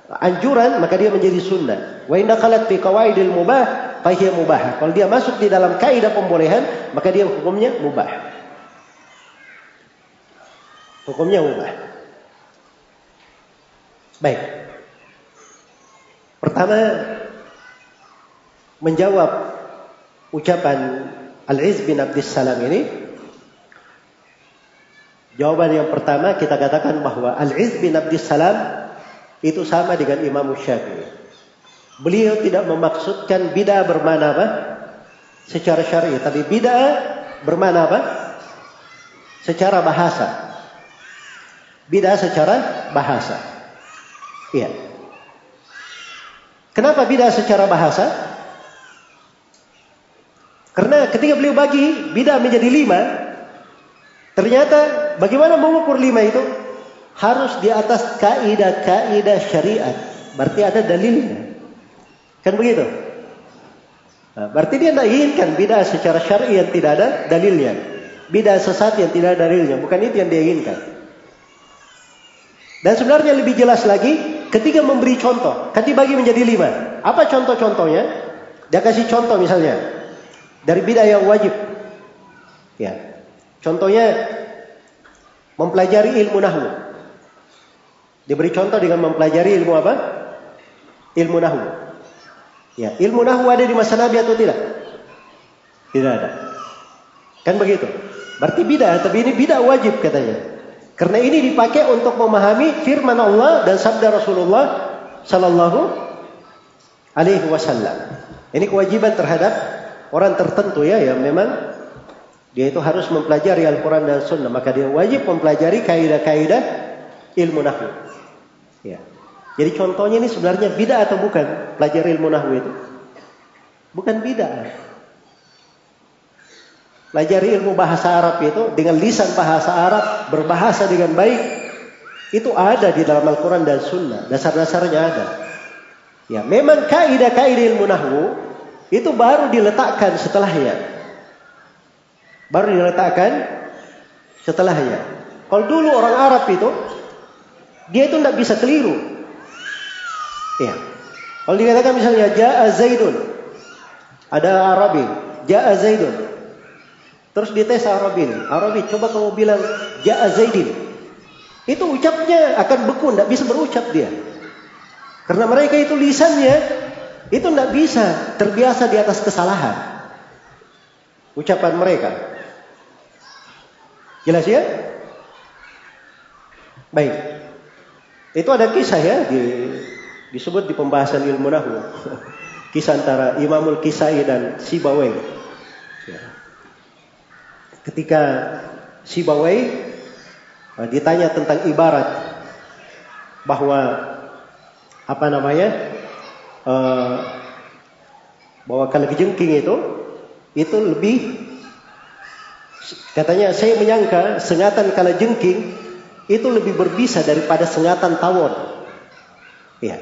anjuran, maka dia menjadi sunnah. Wa in dakhalat fi qawaidil mubah fahiya mubah. Kalau dia masuk di dalam kaidah pembolehan, maka dia hukumnya mubah. Hukumnya mubah. Baik. Pertama menjawab ucapan Al-Iz bin Abdus Salam ini Jawaban yang pertama kita katakan bahwa Al-Iz bin Abdus Salam itu sama dengan Imam Syafi'i. Beliau tidak memaksudkan bid'ah bermana apa? Secara syar'i, tapi bid'ah bermana apa? Secara bahasa. Bid'ah secara bahasa. Iya. Kenapa bid'ah secara bahasa? Karena ketika beliau bagi bid'ah menjadi lima, ternyata bagaimana mengukur lima itu? Harus di atas kaidah-kaidah syariat. Berarti ada dalilnya. Kan begitu? Nah, berarti dia tidak inginkan bidah secara syar'i yang tidak ada dalilnya. Bidah sesat yang tidak ada dalilnya. Bukan itu yang dia inginkan. Dan sebenarnya lebih jelas lagi ketika memberi contoh. Kan dibagi menjadi lima. Apa contoh-contohnya? Dia kasih contoh misalnya. Dari bidah yang wajib. Ya. Contohnya mempelajari ilmu nahwu. Diberi contoh dengan mempelajari ilmu apa? Ilmu nahwu. Ya, ilmu nahwu ada di masa Nabi atau tidak? Tidak ada. Kan begitu. Berarti bid'ah, tapi ini bid'ah wajib katanya. Karena ini dipakai untuk memahami firman Allah dan sabda Rasulullah sallallahu alaihi wasallam. Ini kewajiban terhadap orang tertentu ya yang memang dia itu harus mempelajari Al-Quran dan Sunnah. Maka dia wajib mempelajari kaidah-kaidah ilmu nahwu. Ya. Jadi contohnya ini sebenarnya bid'ah atau bukan? Pelajari ilmu nahwu itu. Bukan bid'ah. Pelajari ilmu bahasa Arab itu dengan lisan bahasa Arab, berbahasa dengan baik. Itu ada di dalam Al-Quran dan Sunnah. Dasar-dasarnya ada. Ya, memang kaidah-kaidah ilmu nahwu itu baru diletakkan setelahnya. Baru diletakkan setelahnya. Kalau dulu orang Arab itu dia itu tidak bisa keliru. Ya. Kalau dikatakan misalnya Ja'a Zaidun. Ada Arabi. Ja'a Zaidun. Terus dites Arabi ini. Arabi coba kamu bilang Ja'a Zaidin. Itu ucapnya akan beku. Tidak bisa berucap dia. Karena mereka itu lisannya. Itu tidak bisa terbiasa di atas kesalahan. Ucapan mereka. Jelas ya? Baik. Itu ada kisah ya di disebut di pembahasan ilmu nahwu. Kisah antara Imamul Kisai dan Sibawai. Ya. Ketika Sibawai eh, ditanya tentang ibarat bahwa apa namanya uh, bahwa kalau kejengking itu itu lebih katanya saya menyangka sengatan kala jengking itu lebih berbisa daripada sengatan tawon. Ya.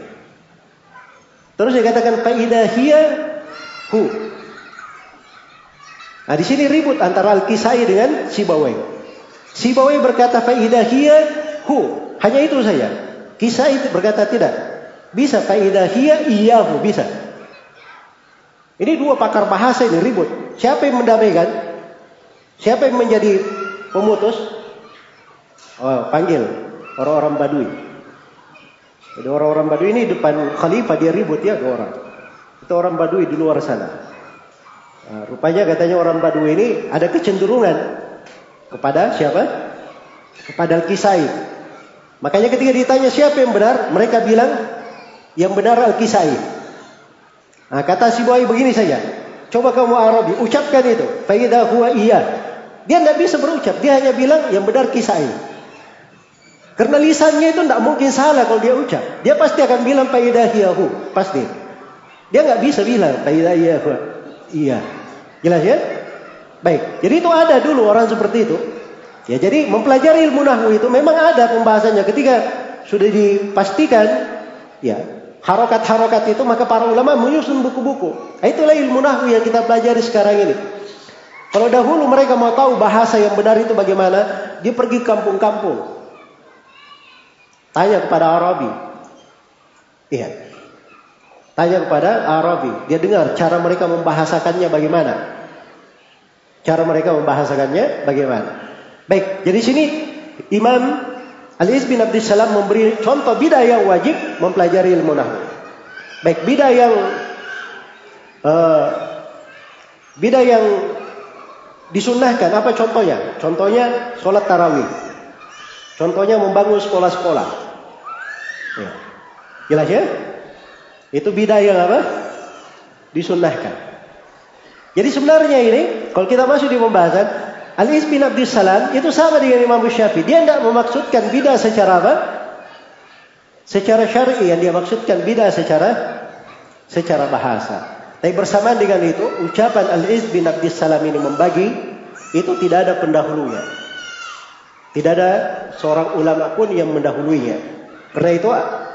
Terus dikatakan faidahia hu. Nah di sini ribut antara Al-Kisai dengan Sibawai. Sibawai berkata faidahia hu. Hanya itu saja. Kisai berkata tidak. Bisa faidahia iyahu bisa. Ini dua pakar bahasa ini ribut. Siapa yang mendamaikan? Siapa yang menjadi pemutus? Oh, panggil orang-orang Badui. Jadi orang-orang Badui ini depan khalifah dia ribut ya dua orang. Itu orang Badui di luar sana. Nah, rupanya katanya orang Badui ini ada kecenderungan kepada siapa? Kepada Al-Kisai. Makanya ketika ditanya siapa yang benar, mereka bilang yang benar Al-Kisai. Nah, kata si boy begini saja. Coba kamu Arabi, ucapkan itu. Faidah huwa iya. Dia tidak bisa berucap. Dia hanya bilang yang benar Kisai. Karena lisannya itu tidak mungkin salah kalau dia ucap. Dia pasti akan bilang faidahiyahu. Pasti. Dia nggak bisa bilang faidahiyahu. Iya. Jelas ya? Baik. Jadi itu ada dulu orang seperti itu. Ya jadi mempelajari ilmu nahwu itu memang ada pembahasannya. Ketika sudah dipastikan ya harokat-harokat itu maka para ulama menyusun buku-buku. Nah, itulah ilmu nahwu yang kita pelajari sekarang ini. Kalau dahulu mereka mau tahu bahasa yang benar itu bagaimana, dia pergi kampung-kampung. Tanya kepada Arabi. Iya. Tanya kepada Arabi. Dia dengar cara mereka membahasakannya bagaimana. Cara mereka membahasakannya bagaimana. Baik, jadi sini Imam Al-Is bin Abdul Salam memberi contoh bidah yang wajib mempelajari ilmu nahwu. Baik, bidah yang uh, bidah yang disunnahkan apa contohnya? Contohnya sholat tarawih. Contohnya membangun sekolah-sekolah. Ya. Jelas ya? Itu bidah yang apa? Disunnahkan. Jadi sebenarnya ini, kalau kita masuk di pembahasan, Al-Is bin Abdul Salam itu sama dengan Imam Syafi'i. Dia tidak memaksudkan bidah secara apa? Secara syar'i yang dia maksudkan bidah secara secara bahasa. Tapi bersamaan dengan itu, ucapan Al-Iz bin Abdul Salam ini membagi itu tidak ada pendahulunya. Tidak ada seorang ulama pun yang mendahulunya. Karena itu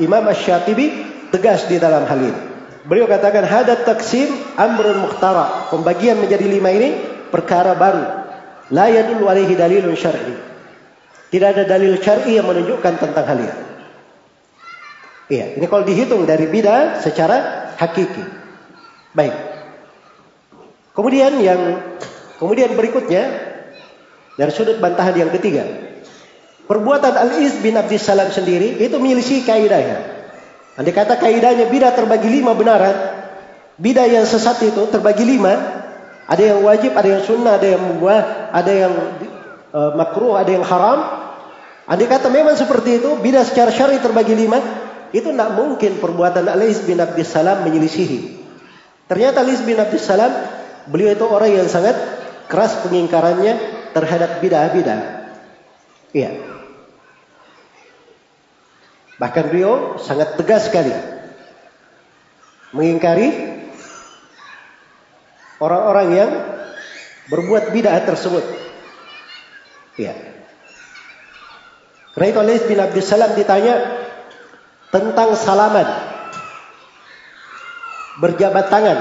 Imam Ash-Shatibi tegas di dalam hal ini. Beliau katakan hadat taksim amrun mukhtara. Pembagian menjadi lima ini perkara baru. La yadul alaihi dalilun syar'i. Tidak ada dalil syar'i yang menunjukkan tentang hal ini. Iya, ini kalau dihitung dari bidah secara hakiki. Baik. Kemudian yang kemudian berikutnya dari sudut bantahan yang ketiga. Perbuatan Al-Iz bin Abdis Salam sendiri itu milisi kaidahnya. Andai kata kaidahnya bidah terbagi lima benaran. Bidah yang sesat itu terbagi lima. Ada yang wajib, ada yang sunnah, ada yang mubah, ada yang uh, makruh, ada yang haram. Andai kata memang seperti itu, bidah secara syar'i terbagi lima. Itu tidak mungkin perbuatan Al-Iz bin Abdis Salam menyelisihi. Ternyata Al-Iz bin Abdis Salam, beliau itu orang yang sangat keras pengingkarannya terhadap bidah-bidah. Iya. Bahkan beliau sangat tegas sekali mengingkari orang-orang yang berbuat bid'ah tersebut. Ya. Karena itu Alis bin Abdul Salam ditanya tentang salaman. Berjabat tangan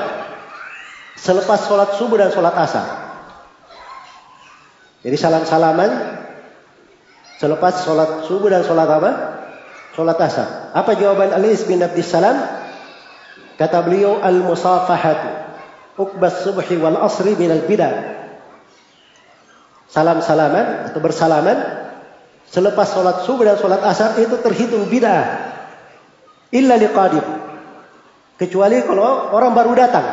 selepas sholat subuh dan sholat asar. Jadi salam-salaman Selepas sholat subuh dan sholat apa? Sholat asar. Apa jawaban Alis bin Abdis Salam? Kata beliau, Al-musafahatu. Uqbas subhi wal asri minal bidah. Salam-salaman atau bersalaman. Selepas sholat subuh dan sholat asar itu terhitung bidah. Illa liqadib. Kecuali kalau orang baru datang.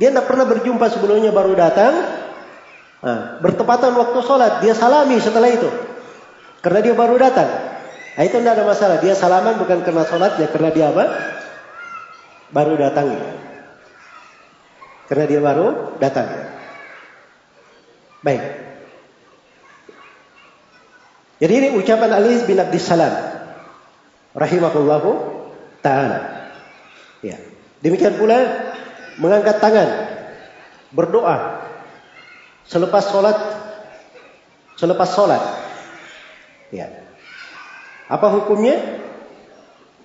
Dia tidak pernah berjumpa sebelumnya baru datang. Nah, bertepatan waktu sholat. Dia salami setelah itu. Karena dia baru datang. Nah, itu tidak ada masalah. Dia salaman bukan karena sholatnya. Karena dia apa? Baru datang. Karena dia baru datang. Baik. Jadi ini ucapan Ali bin Abdis Salam. Rahimahullahu ta'ala. Ya. Demikian pula mengangkat tangan. Berdoa. Selepas sholat. Selepas sholat. Ya. Apa hukumnya?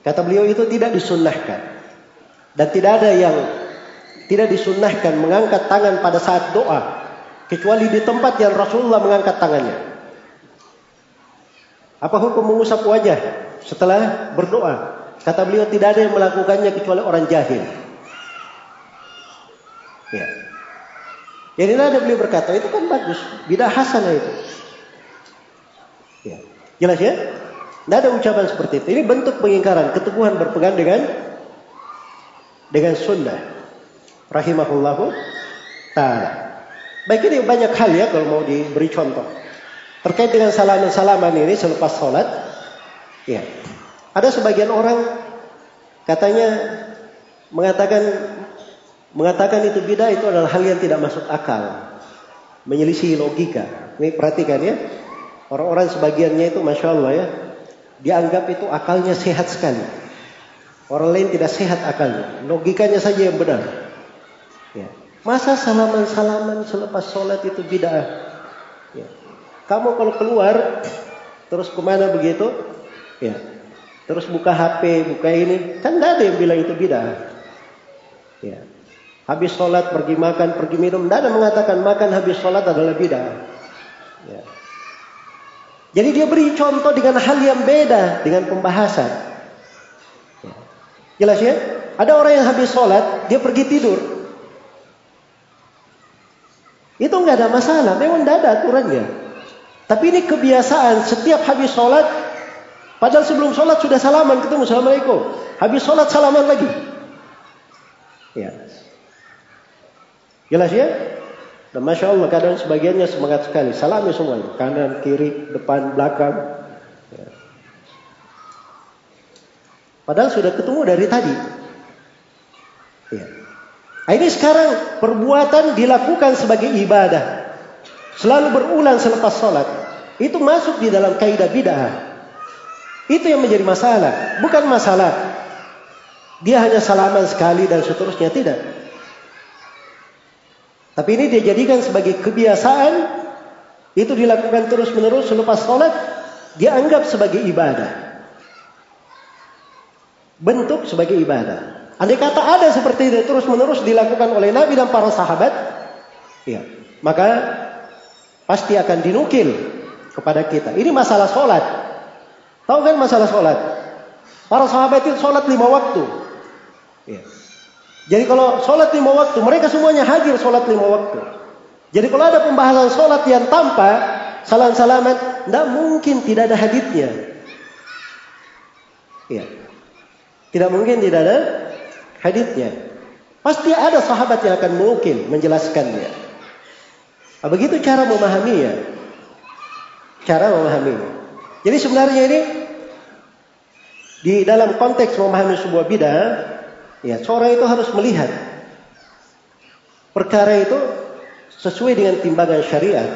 Kata beliau itu tidak disunnahkan. Dan tidak ada yang tidak disunnahkan mengangkat tangan pada saat doa. Kecuali di tempat yang Rasulullah mengangkat tangannya. Apa hukum mengusap wajah setelah berdoa? Kata beliau tidak ada yang melakukannya kecuali orang jahil. Ya. Jadi ada beliau berkata itu kan bagus, bidah hasanah itu. Ya. Jelas ya? Tidak ada ucapan seperti itu. Ini bentuk pengingkaran, keteguhan berpegang dengan dengan sunnah. Rahimahullahu ta'ala. Baik ini banyak hal ya kalau mau diberi contoh. Terkait dengan salaman-salaman ini selepas sholat. Ya. Ada sebagian orang katanya mengatakan mengatakan itu bidah itu adalah hal yang tidak masuk akal. Menyelisih logika. Ini perhatikan ya. Orang-orang sebagiannya itu Masya Allah ya. Dianggap itu akalnya sehat sekali. Orang lain tidak sehat akalnya. Logikanya saja yang benar. Ya. Masa salaman-salaman selepas sholat itu bid'ah? Ya. Kamu kalau keluar terus ke mana begitu? Ya. Terus buka HP, buka ini, kan tidak ada yang bilang itu bid'ah. Ya. Habis sholat pergi makan, pergi minum, tidak ada mengatakan makan habis sholat adalah bid'ah. Ya. Jadi dia beri contoh dengan hal yang beda dengan pembahasan. Jelas ya? Ada orang yang habis sholat, dia pergi tidur. Itu nggak ada masalah, memang tidak ada aturannya. Tapi ini kebiasaan setiap habis sholat, padahal sebelum sholat sudah salaman ketemu assalamualaikum. Habis sholat salaman lagi. Ya. Jelas ya? Dan Masya Allah kadang sebagiannya semangat sekali. Salami semuanya. Kanan, kiri, depan, belakang. Ya. Padahal sudah ketemu dari tadi. Ya. Nah, ini sekarang perbuatan dilakukan sebagai ibadah. Selalu berulang selepas sholat. Itu masuk di dalam kaidah bid'ah. Itu yang menjadi masalah. Bukan masalah. Dia hanya salaman sekali dan seterusnya. Tidak. Tapi ini dia jadikan sebagai kebiasaan. Itu dilakukan terus menerus selepas sholat. Dia anggap sebagai ibadah. Bentuk sebagai ibadah. Andai kata ada seperti itu terus menerus dilakukan oleh Nabi dan para sahabat. Ya, maka pasti akan dinukil kepada kita. Ini masalah sholat. Tahu kan masalah sholat? Para sahabat itu sholat lima waktu. Ya. Jadi kalau sholat lima waktu, mereka semuanya hadir sholat lima waktu. Jadi kalau ada pembahasan sholat yang tanpa salam-salaman, tidak mungkin tidak ada haditnya. Iya. Tidak mungkin tidak ada haditnya. Pasti ada sahabat yang akan mungkin menjelaskannya. Nah, begitu cara memahaminya. Cara memahaminya. Jadi sebenarnya ini di dalam konteks memahami sebuah bidah Ya, seorang itu harus melihat perkara itu sesuai dengan timbangan syariat.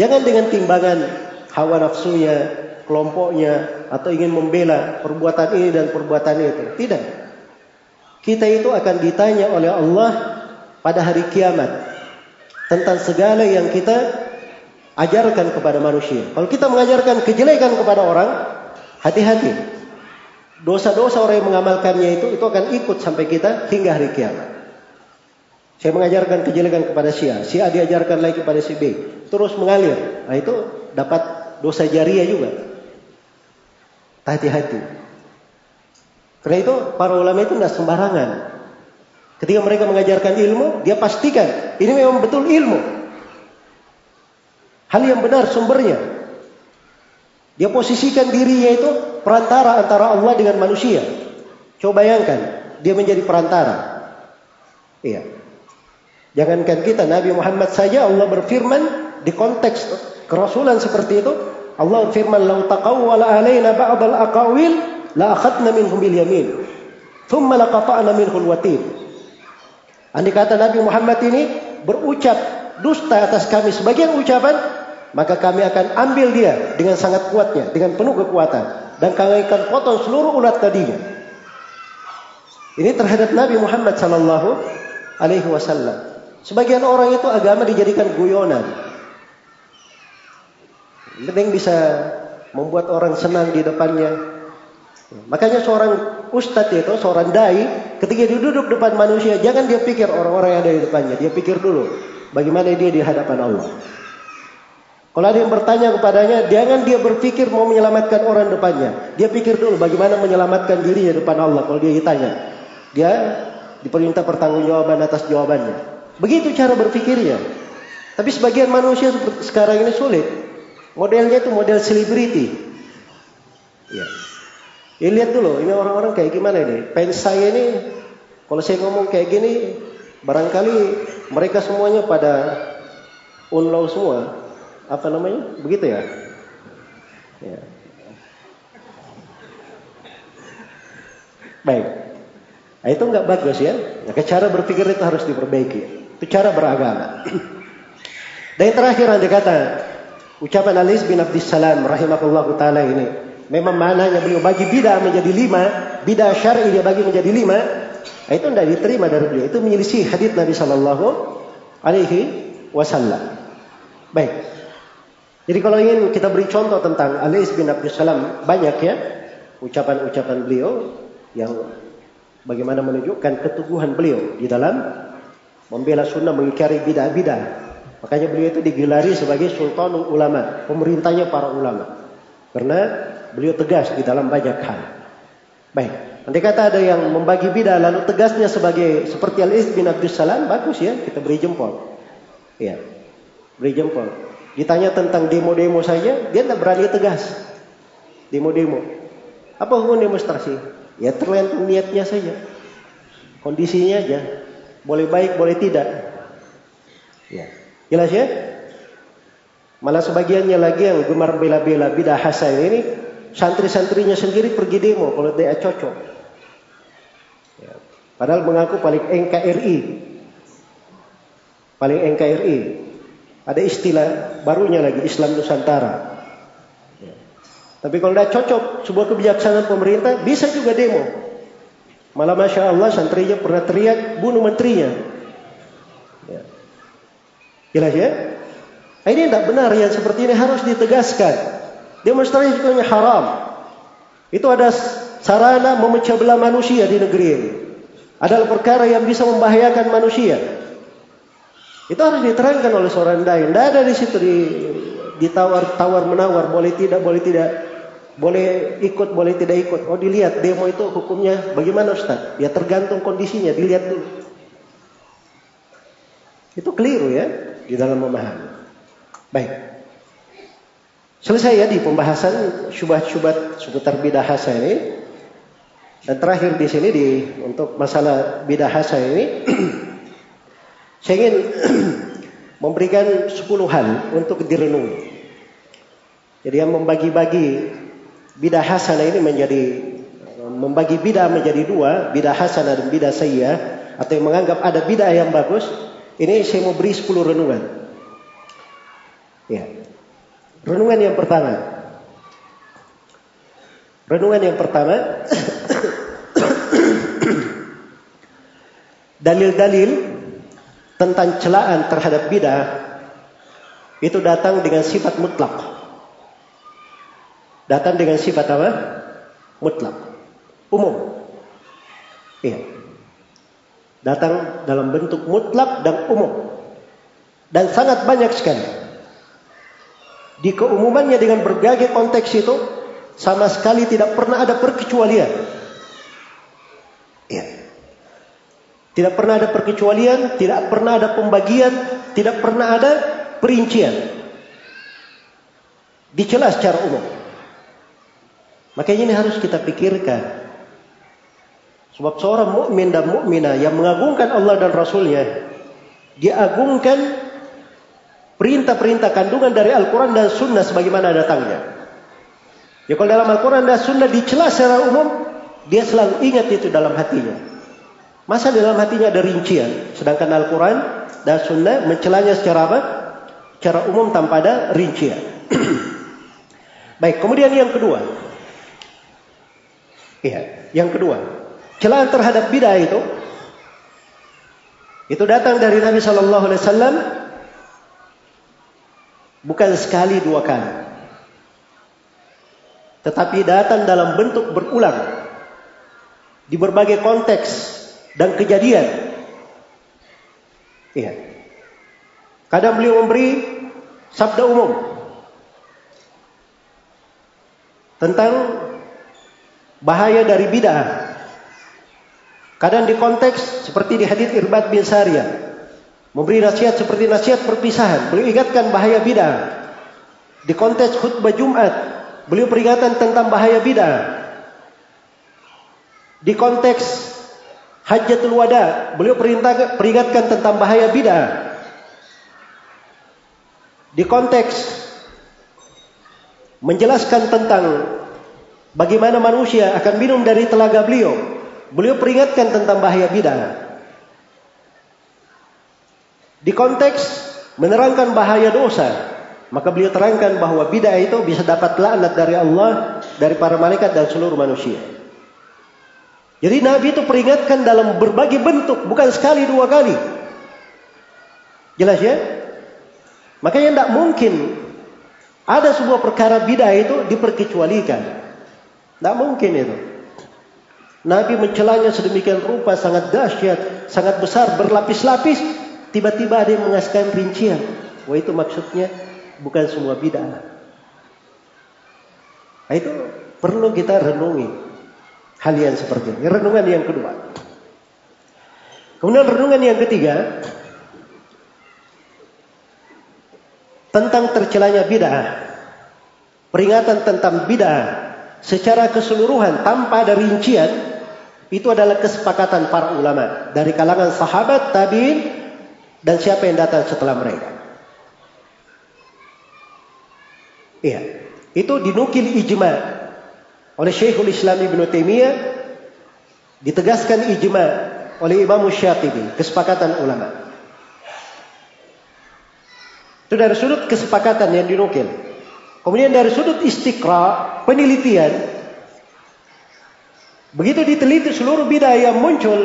Jangan dengan timbangan hawa nafsunya, kelompoknya, atau ingin membela perbuatan ini dan perbuatan itu. Tidak. Kita itu akan ditanya oleh Allah pada hari kiamat tentang segala yang kita ajarkan kepada manusia. Kalau kita mengajarkan kejelekan kepada orang, hati-hati dosa-dosa orang yang mengamalkannya itu itu akan ikut sampai kita hingga hari kiamat. Saya mengajarkan kejelekan kepada si A, si A diajarkan lagi kepada si B, terus mengalir. Nah itu dapat dosa jariah juga. Hati-hati. Karena itu para ulama itu tidak sembarangan. Ketika mereka mengajarkan ilmu, dia pastikan ini memang betul ilmu. Hal yang benar sumbernya. Dia posisikan dirinya itu perantara antara Allah dengan manusia. Coba bayangkan, dia menjadi perantara. Iya. Jangankan kita, Nabi Muhammad saja Allah berfirman di konteks kerasulan seperti itu. Allah berfirman, "Lau taqawwala alaina ba'd al-aqawil la akhadna minhum bil yamin, thumma laqata'na minhu al-watin." Andai kata Nabi Muhammad ini berucap dusta atas kami sebagian ucapan, maka kami akan ambil dia dengan sangat kuatnya, dengan penuh kekuatan dan kami akan potong seluruh ulat tadinya. Ini terhadap Nabi Muhammad sallallahu alaihi wasallam. Sebagian orang itu agama dijadikan guyonan. Penting bisa membuat orang senang di depannya. Makanya seorang ustadz itu, seorang dai, ketika dia duduk depan manusia, jangan dia pikir orang-orang yang ada di depannya. Dia pikir dulu, bagaimana dia di hadapan Allah. Kalau ada yang bertanya kepadanya, jangan dia berpikir mau menyelamatkan orang depannya. Dia pikir dulu bagaimana menyelamatkan dirinya depan Allah kalau dia ditanya. Dia diperintah pertanggungjawaban atas jawabannya. Begitu cara berpikirnya. Tapi sebagian manusia sekarang ini sulit. Modelnya itu model selebriti. Ya. Ya lihat dulu, ini orang-orang kayak gimana ini. Fans saya ini, kalau saya ngomong kayak gini, barangkali mereka semuanya pada unlow semua. Apa namanya? Begitu ya? Ya. Baik. Nah, itu nggak bagus ya. Nah, cara berpikir itu harus diperbaiki. Itu cara beragama. Dan yang terakhir yang kata ucapan Alis bin Abdissalam rahimahullah taala ini memang maknanya beliau bagi bidah menjadi lima, bidah syar'i dia bagi menjadi lima, nah, itu tidak diterima dari beliau. Itu menyelisih hadis Nabi Shallallahu Alaihi Wasallam. Baik. Jadi kalau ingin kita beri contoh tentang Alis bin Abdissalam banyak ya ucapan-ucapan beliau yang bagaimana menunjukkan keteguhan beliau di dalam membela sunnah mengingkari bidah-bidah. Makanya beliau itu digelari sebagai sultanul ulama, pemerintahnya para ulama. Karena beliau tegas di dalam banyak hal. Baik, nanti kata ada yang membagi bidah lalu tegasnya sebagai seperti Al-Is bin Abdul Salam, bagus ya, kita beri jempol. Iya, beri jempol. Ditanya tentang demo-demo saja, dia tidak berani tegas. Demo-demo. Apa hukum demonstrasi? Ya tergantung niatnya saja. Kondisinya aja. Boleh baik, boleh tidak. Ya. Jelas ya? Malah sebagiannya lagi yang gemar bela-bela bidah hasan ini santri-santrinya sendiri pergi demo kalau dia cocok. Ya. Padahal mengaku paling NKRI. Paling NKRI. Ada istilah barunya lagi Islam Nusantara. Ya. Tapi kalau tidak cocok sebuah kebijaksanaan pemerintah bisa juga demo. Malah Masya Allah santrinya pernah teriak bunuh menterinya. Ya. Jelas ya? Nah, ini tidak benar yang seperti ini harus ditegaskan. Demonstrasi itu haram. Itu ada sarana memecah belah manusia di negeri ini. Adalah perkara yang bisa membahayakan manusia. Itu harus diterangkan oleh seorang dai. Tidak ada di situ di ditawar tawar menawar boleh tidak boleh tidak boleh ikut, boleh tidak ikut. Oh dilihat demo itu hukumnya bagaimana Ustaz? Ya tergantung kondisinya, dilihat dulu. Itu keliru ya di dalam memahami. Baik. Selesai ya di pembahasan syubhat-syubhat seputar bidah hasan ini. Dan terakhir di sini di untuk masalah bidah hasan ini saya ingin memberikan 10 hal untuk direnungi. Jadi yang membagi-bagi bidah hasanah ini menjadi membagi bidah menjadi dua, bidah hasanah dan bidah sayyah atau yang menganggap ada bidah yang bagus, ini saya mau beri 10 renungan. Ya. Renungan yang pertama. Renungan yang pertama dalil-dalil tentang celaan terhadap bidah itu datang dengan sifat mutlak. Datang dengan sifat apa? Mutlak. Umum. Iya. Datang dalam bentuk mutlak dan umum. Dan sangat banyak sekali. di keumumannya dengan berbagai konteks itu sama sekali tidak pernah ada perkecualian. Ya. Tidak pernah ada perkecualian, tidak pernah ada pembagian, tidak pernah ada perincian. Dicela secara umum. Makanya ini harus kita pikirkan. Sebab seorang mukmin dan mukminah yang mengagungkan Allah dan Rasulnya, dia agungkan perintah-perintah kandungan dari Al-Quran dan Sunnah sebagaimana datangnya. Ya kalau dalam Al-Quran dan Sunnah dicela secara umum, dia selalu ingat itu dalam hatinya. Masa dalam hatinya ada rincian, sedangkan Al-Quran dan Sunnah mencelanya secara apa? Secara umum tanpa ada rincian. Baik, kemudian yang kedua. Iya, yang kedua. Celaan terhadap bid'ah itu itu datang dari Nabi Shallallahu Alaihi Wasallam bukan sekali dua kali, tetapi datang dalam bentuk berulang di berbagai konteks dan kejadian. Iya. Kadang beliau memberi sabda umum tentang bahaya dari bid'ah Kadang di konteks seperti di hadis Irbad bin Sariyah memberi nasihat seperti nasihat perpisahan. Beliau ingatkan bahaya bid'ah. Di konteks khutbah Jumat, beliau peringatan tentang bahaya bid'ah. Di konteks Hajatul Wada, beliau peringatkan tentang bahaya bid'ah. Di konteks menjelaskan tentang bagaimana manusia akan minum dari telaga beliau, Beliau peringatkan tentang bahaya bid'ah. Di konteks menerangkan bahaya dosa, maka beliau terangkan bahwa bid'ah itu bisa dapat laknat dari Allah, dari para malaikat dan seluruh manusia. Jadi Nabi itu peringatkan dalam berbagai bentuk, bukan sekali dua kali. Jelas ya? Makanya tidak mungkin ada sebuah perkara bid'ah itu diperkecualikan. Tidak mungkin itu. Nabi mencelanya sedemikian rupa sangat dahsyat, sangat besar, berlapis-lapis. Tiba-tiba ada yang mengasihkan rincian. Wah itu maksudnya bukan semua bid'ah. Nah, itu perlu kita renungi hal yang seperti ini. Renungan yang kedua. Kemudian renungan yang ketiga tentang tercelanya bid'ah. Peringatan tentang bid'ah secara keseluruhan tanpa ada rincian itu adalah kesepakatan para ulama dari kalangan sahabat, tabiin dan siapa yang datang setelah mereka. Iya, itu dinukil ijma oleh Syekhul Islam Ibn Taimiyah ditegaskan ijma oleh Imam Syatibi, kesepakatan ulama. Itu dari sudut kesepakatan yang dinukil. Kemudian dari sudut istiqra, penelitian, Begitu diteliti seluruh bidah yang muncul,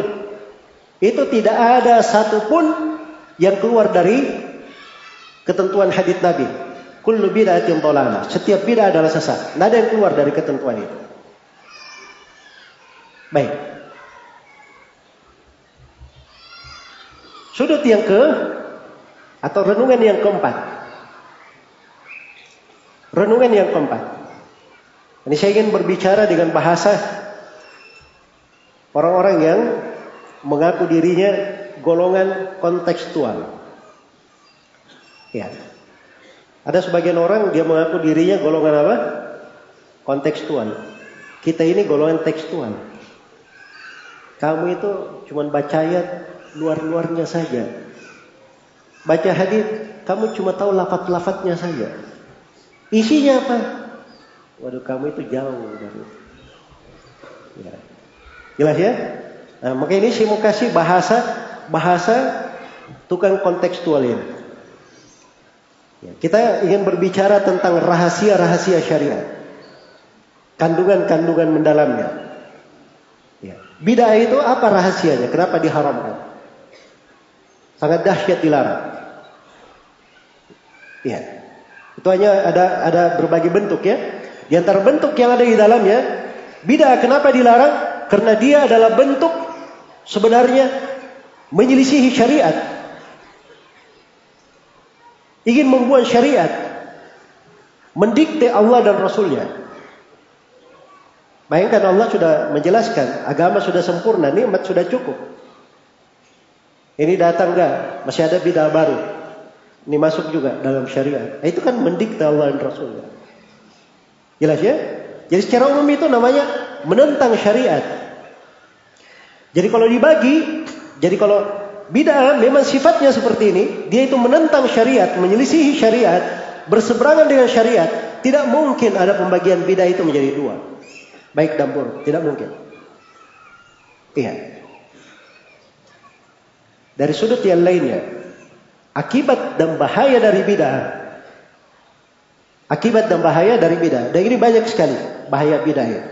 itu tidak ada satupun yang keluar dari ketentuan hadis Nabi. Kullu bid'atin dhalalah. Setiap bidah adalah sesat. Tidak ada yang keluar dari ketentuan itu. Baik. Sudut yang ke atau renungan yang keempat. Renungan yang keempat. Ini saya ingin berbicara dengan bahasa Orang-orang yang mengaku dirinya golongan kontekstual. Ya. Ada sebagian orang dia mengaku dirinya golongan apa? Kontekstual. Kita ini golongan tekstual. Kamu itu cuma baca ayat luar-luarnya saja. Baca hadis, kamu cuma tahu lafat-lafatnya saja. Isinya apa? Waduh, kamu itu jauh dari. Ya. Jelas ya? Nah, maka ini saya mau kasih bahasa bahasa tukang kontekstual ini. Ya, kita ingin berbicara tentang rahasia-rahasia syariat. Kandungan-kandungan mendalamnya. Ya. Bidah itu apa rahasianya? Kenapa diharamkan? Sangat dahsyat dilarang. Ya. Itu hanya ada ada berbagai bentuk ya. Di antara bentuk yang ada di dalamnya, bidah kenapa dilarang? Karena dia adalah bentuk sebenarnya menyelisihi syariat. Ingin membuat syariat. mendikte Allah dan Rasulnya. Bayangkan Allah sudah menjelaskan, agama sudah sempurna, nikmat sudah cukup. Ini datang enggak? Masih ada bidah baru. Ini masuk juga dalam syariat. Nah, itu kan mendikte Allah dan Rasulnya. Jelas ya? Jadi secara umum itu namanya menentang syariat. Jadi kalau dibagi, jadi kalau bid'ah memang sifatnya seperti ini, dia itu menentang syariat, menyelisihi syariat, berseberangan dengan syariat, tidak mungkin ada pembagian bid'ah itu menjadi dua. Baik dan buruk, tidak mungkin. Iya. Dari sudut yang lainnya, akibat dan bahaya dari bid'ah. Akibat dan bahaya dari bid'ah. Dan ini banyak sekali bahaya bid'ah ya.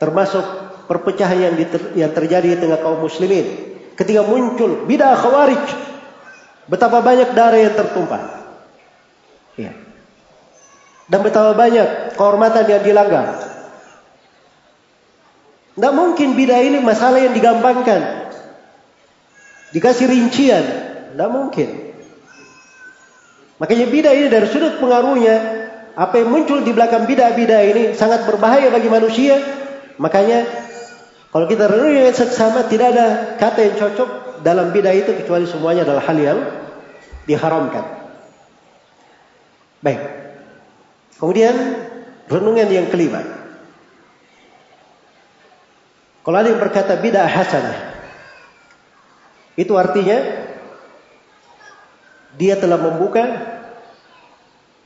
Termasuk perpecahan yang, yang terjadi di tengah kaum muslimin. Ketika muncul bid'ah khawarij. Betapa banyak darah yang tertumpah. Ya. Dan betapa banyak kehormatan yang dilanggar. Tidak mungkin bid'ah ini masalah yang digampangkan. Dikasih rincian. Tidak mungkin. Makanya bid'ah ini dari sudut pengaruhnya. Apa yang muncul di belakang bid'ah-bid'ah ini sangat berbahaya bagi manusia. Makanya kalau kita renungi dengan seksama tidak ada kata yang cocok dalam bid'ah itu kecuali semuanya adalah hal yang diharamkan. Baik. Kemudian renungan yang kelima. Kalau ada yang berkata bid'ah hasanah, itu artinya dia telah membuka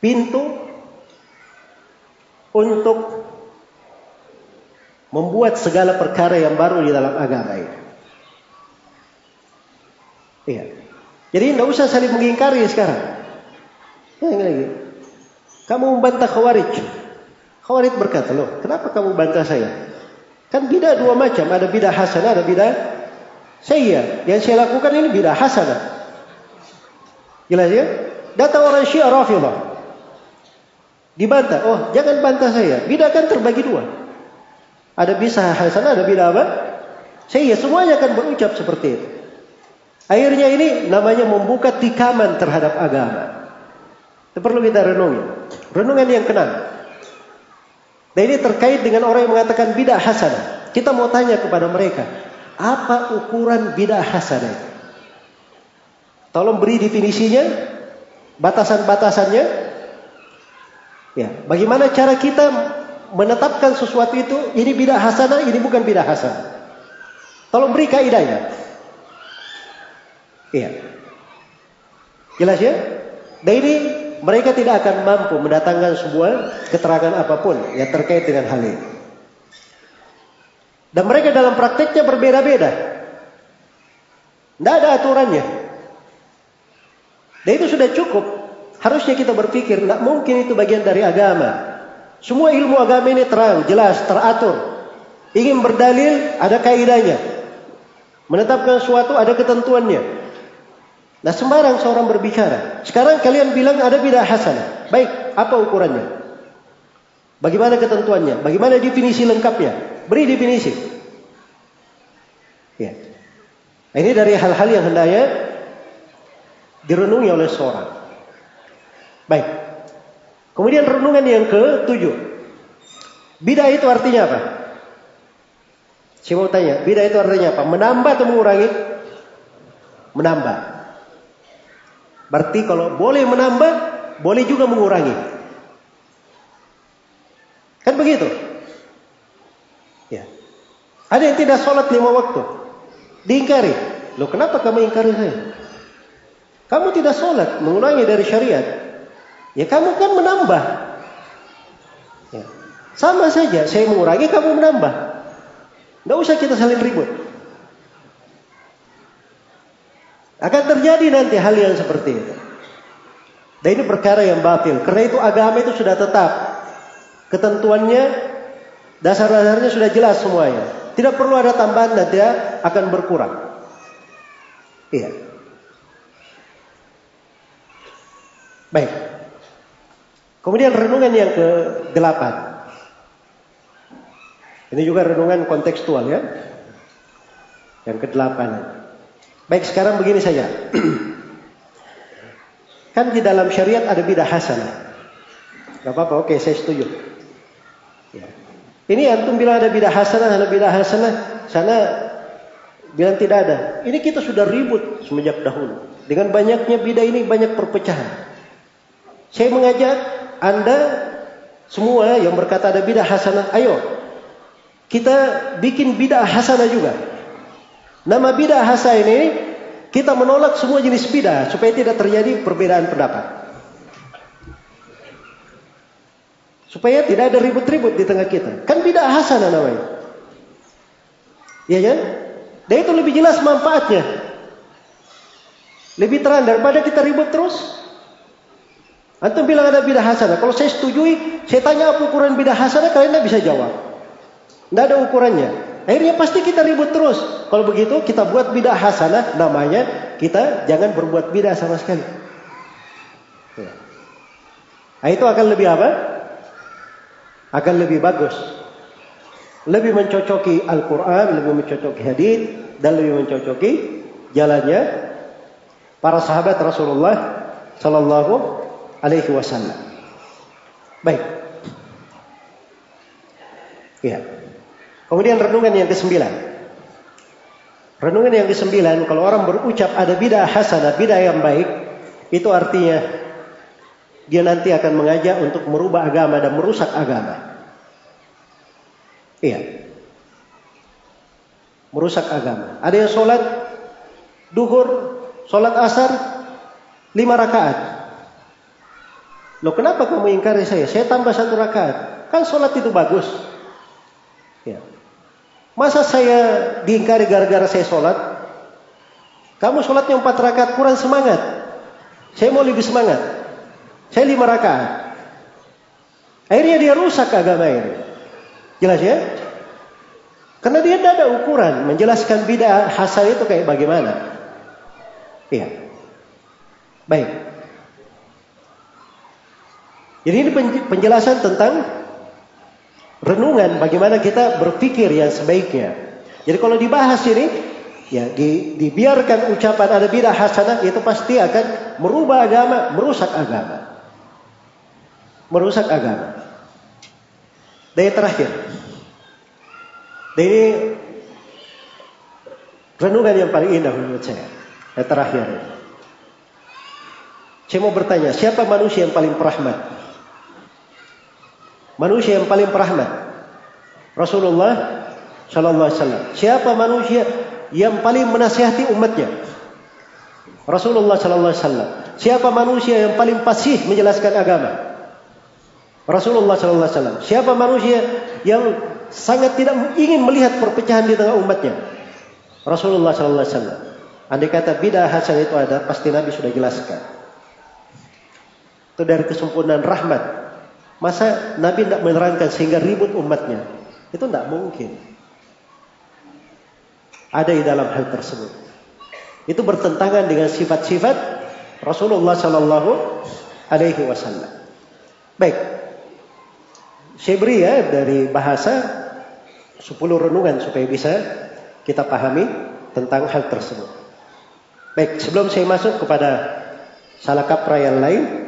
pintu untuk membuat segala perkara yang baru di dalam agama ini. Iya. Jadi tidak usah saling mengingkari sekarang. Ya, lagi. Kamu membantah khawarij. Khawarij berkata, loh kenapa kamu bantah saya? Kan bidah dua macam. Ada bidah hasanah, ada bidah saya. Yang saya lakukan ini bidah hasanah. Jelas ya? Datang orang syiah rafidah. Dibantah. Oh jangan bantah saya. Bidah kan terbagi dua. Ada bisa hasanah, ada bidah apa? Saya semuanya akan berucap seperti itu. Akhirnya ini namanya membuka tikaman terhadap agama. Itu perlu kita renungi. Renungan yang kenal. Dan ini terkait dengan orang yang mengatakan bidah hasanah. Kita mau tanya kepada mereka, apa ukuran bidah hasanah? Tolong beri definisinya, batasan-batasannya. Ya, bagaimana cara kita menetapkan sesuatu itu ini bidah hasanah, ini bukan bidah hasanah. Tolong beri kaidahnya. Iya. Jelas ya? Dan ini mereka tidak akan mampu mendatangkan sebuah keterangan apa pun yang terkait dengan hal ini. Dan mereka dalam prakteknya berbeda-beda. Tidak ada aturannya. Dan itu sudah cukup. Harusnya kita berpikir, tidak mungkin itu bagian dari agama. Semua ilmu agama ini terang, jelas, teratur. Ingin berdalil, ada kaidahnya. Menetapkan sesuatu, ada ketentuannya. Nah sembarang seorang berbicara. Sekarang kalian bilang ada bidah hasanah. Baik, apa ukurannya? Bagaimana ketentuannya? Bagaimana definisi lengkapnya? Beri definisi. Ya. Nah, ini dari hal-hal yang hendaknya direnungi oleh seorang. Baik. Kemudian renungan yang ke-7. Bidah itu artinya apa? Mau tanya, bidah itu artinya apa? Menambah atau mengurangi? Menambah. Berarti kalau boleh menambah, boleh juga mengurangi. Kan begitu? Ya. Ada yang tidak sholat lima waktu. Diingkari. Loh kenapa kamu ingkari saya? Kamu tidak sholat, mengurangi dari syariat. Ya kamu kan menambah. Ya. Sama saja, saya mengurangi, kamu menambah. Tidak usah kita saling ribut. Akan terjadi nanti hal yang seperti itu. Dan ini perkara yang batil. Karena itu agama itu sudah tetap. Ketentuannya, dasar-dasarnya sudah jelas semuanya. Tidak perlu ada tambahan dan tidak akan berkurang. Iya. Baik. Kemudian renungan yang ke-8. Ini juga renungan kontekstual ya. Yang ke-8. Baik, sekarang begini saja. kan di dalam syariat ada bidah hasanah. Gak apa-apa, oke saya setuju. Ya. Ini antum bilang ada bidah hasanah, ada bidah hasanah, sana bilang tidak ada. Ini kita sudah ribut semenjak dahulu. Dengan banyaknya bidah ini banyak perpecahan. Saya mengajak Anda semua yang berkata ada bidah hasanah, ayo kita bikin bidah hasanah juga. Nama bidah hasanah ini kita menolak semua jenis bidah supaya tidak terjadi perbedaan pendapat. Supaya tidak ada ribut-ribut di tengah kita. Kan bidah hasanah namanya. Iya kan? Dan itu lebih jelas manfaatnya. Lebih terang daripada kita ribut terus. Antum bilang ada bidah hasanah. Kalau saya setujui, saya tanya apa ukuran bidah hasanah, kalian tidak bisa jawab. Tidak ada ukurannya. Akhirnya pasti kita ribut terus. Kalau begitu kita buat bidah hasanah, namanya kita jangan berbuat bidah sama sekali. Ya. Nah, itu akan lebih apa? akan lebih bagus. Lebih mencocoki Al-Quran, lebih mencocoki hadis dan lebih mencocoki jalannya para sahabat Rasulullah Sallallahu Alaihi Wasallam. Baik. Ya. Kemudian renungan yang kesembilan. Renungan yang kesembilan, kalau orang berucap ada bidah hasanah, bidah yang baik, itu artinya dia nanti akan mengajak untuk merubah agama dan merusak agama. Iya. Merusak agama. Ada yang sholat duhur, sholat asar, lima rakaat. Loh kenapa kamu ingkari saya? Saya tambah satu rakaat. Kan sholat itu bagus. Ya. Masa saya diingkari gara-gara saya sholat? Kamu sholatnya empat rakaat kurang semangat. Saya mau lebih semangat. Saya lima rakaat. Akhirnya dia rusak agama ini. Jelas ya? Karena dia tidak ada ukuran menjelaskan bidah hasan itu kayak bagaimana. Iya. Baik. Jadi ini penjelasan tentang renungan bagaimana kita berpikir yang sebaiknya. Jadi kalau dibahas ini, ya di, dibiarkan ucapan ada bidah hasanah itu pasti akan merubah agama, merusak agama merusak agama. Dan yang terakhir, dan ini renungan yang paling indah menurut saya. Yang terakhir, saya mau bertanya, siapa manusia yang paling perahmat? Manusia yang paling perahmat? Rasulullah Shallallahu Alaihi Wasallam. Siapa manusia yang paling menasihati umatnya? Rasulullah Shallallahu Alaihi Wasallam. Siapa manusia yang paling pasih menjelaskan agama? Rasulullah Sallallahu Alaihi Wasallam. Siapa manusia yang sangat tidak ingin melihat perpecahan di tengah umatnya? Rasulullah Sallallahu Alaihi Wasallam. Andai kata bidah hasan itu ada, pasti Nabi sudah jelaskan. Itu dari kesempurnaan rahmat. Masa Nabi tidak menerangkan sehingga ribut umatnya? Itu tidak mungkin. Ada di dalam hal tersebut. Itu bertentangan dengan sifat-sifat Rasulullah Sallallahu Alaihi Wasallam. Baik, saya beri ya dari bahasa 10 renungan supaya bisa kita pahami tentang hal tersebut. Baik, sebelum saya masuk kepada salah kaprah yang lain,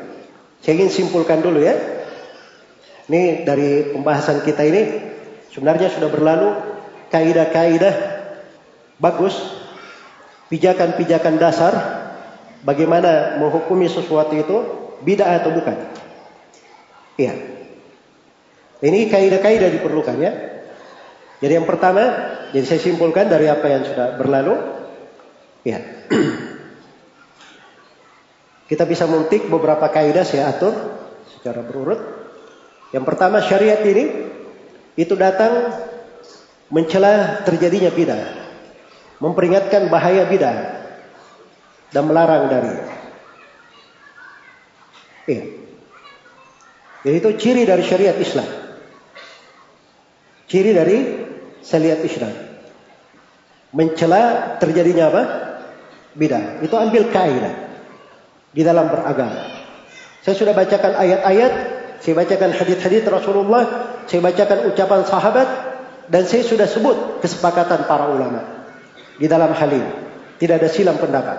saya ingin simpulkan dulu ya. Ini dari pembahasan kita ini sebenarnya sudah berlalu kaidah-kaidah bagus, pijakan-pijakan dasar bagaimana menghukumi sesuatu itu bid'ah atau bukan. Iya. Ini kaidah-kaidah diperlukan ya. Jadi yang pertama, jadi saya simpulkan dari apa yang sudah berlalu, ya. Kita bisa memetik beberapa kaidah saya atur secara berurut. Yang pertama syariat ini itu datang mencela terjadinya bidah, memperingatkan bahaya bidah dan melarang dari. Iya. Jadi itu ciri dari syariat Islam. Ciri dari seliat isyrak. Mencela terjadinya apa? Bidah. Itu ambil kaidah di dalam beragama. Saya sudah bacakan ayat-ayat, saya bacakan hadis-hadis Rasulullah, saya bacakan ucapan sahabat, dan saya sudah sebut kesepakatan para ulama di dalam hal ini. Tidak ada silam pendapat.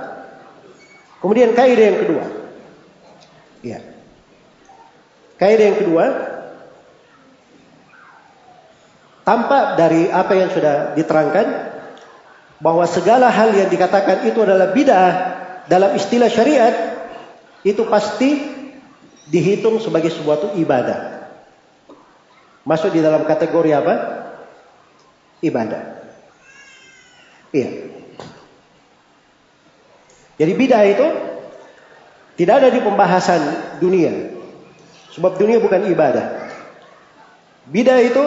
Kemudian kaidah yang kedua. Ya. Kaidah yang kedua, tampak dari apa yang sudah diterangkan bahwa segala hal yang dikatakan itu adalah bid'ah dalam istilah syariat itu pasti dihitung sebagai suatu ibadah. Masuk di dalam kategori apa? Ibadah. Iya. Jadi bid'ah itu tidak ada di pembahasan dunia. Sebab dunia bukan ibadah. Bid'ah itu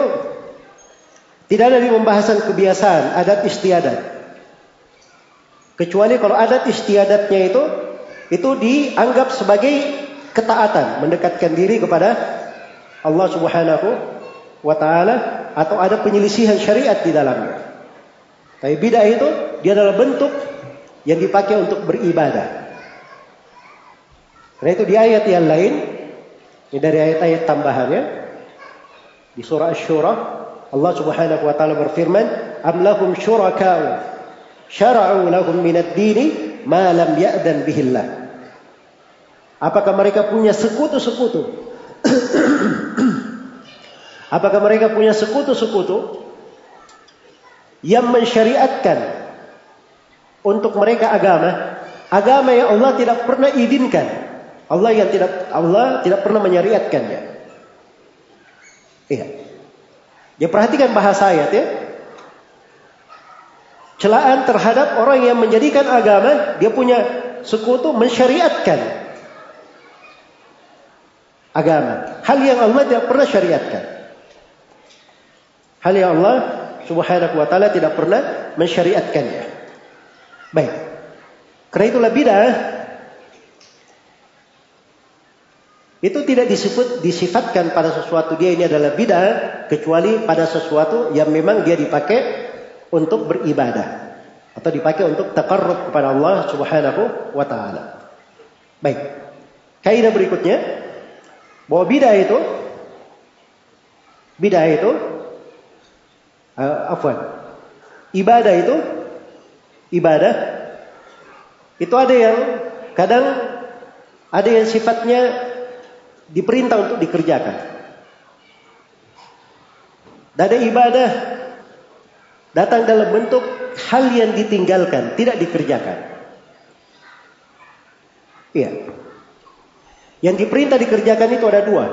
tidak ada di pembahasan kebiasaan, adat istiadat. Kecuali kalau adat istiadatnya itu itu dianggap sebagai ketaatan, mendekatkan diri kepada Allah Subhanahu wa taala atau ada penyelisihan syariat di dalamnya. Tapi bid'ah itu dia adalah bentuk yang dipakai untuk beribadah. Karena itu di ayat yang lain ini dari ayat-ayat tambahannya di surah Asy-Syura Allah Subhanahu wa taala berfirman, "Am lahum syuraka'u syara'u lahum minad dini ma lam ya'dan bihillah." Apakah mereka punya sekutu-sekutu? Apakah mereka punya sekutu-sekutu yang mensyariatkan untuk mereka agama, agama yang Allah tidak pernah izinkan Allah yang tidak Allah tidak pernah menyariatkannya. Iya. Ya perhatikan bahasa ayat ya. Celaan terhadap orang yang menjadikan agama dia punya sekutu mensyariatkan agama. Hal yang Allah tidak pernah syariatkan. Hal yang Allah Subhanahu wa taala tidak pernah mensyariatkannya. Baik. Karena itulah bid'ah Itu tidak disebut disifatkan pada sesuatu dia ini adalah bid'ah kecuali pada sesuatu yang memang dia dipakai untuk beribadah atau dipakai untuk taqarrub kepada Allah Subhanahu wa taala. Baik. Kaidah berikutnya bahwa bid'ah itu bid'ah itu uh, afwan. Ibadah itu ibadah itu ada yang kadang ada yang sifatnya diperintah untuk dikerjakan. Dan ada ibadah datang dalam bentuk hal yang ditinggalkan, tidak dikerjakan. Iya. Yang diperintah dikerjakan itu ada dua.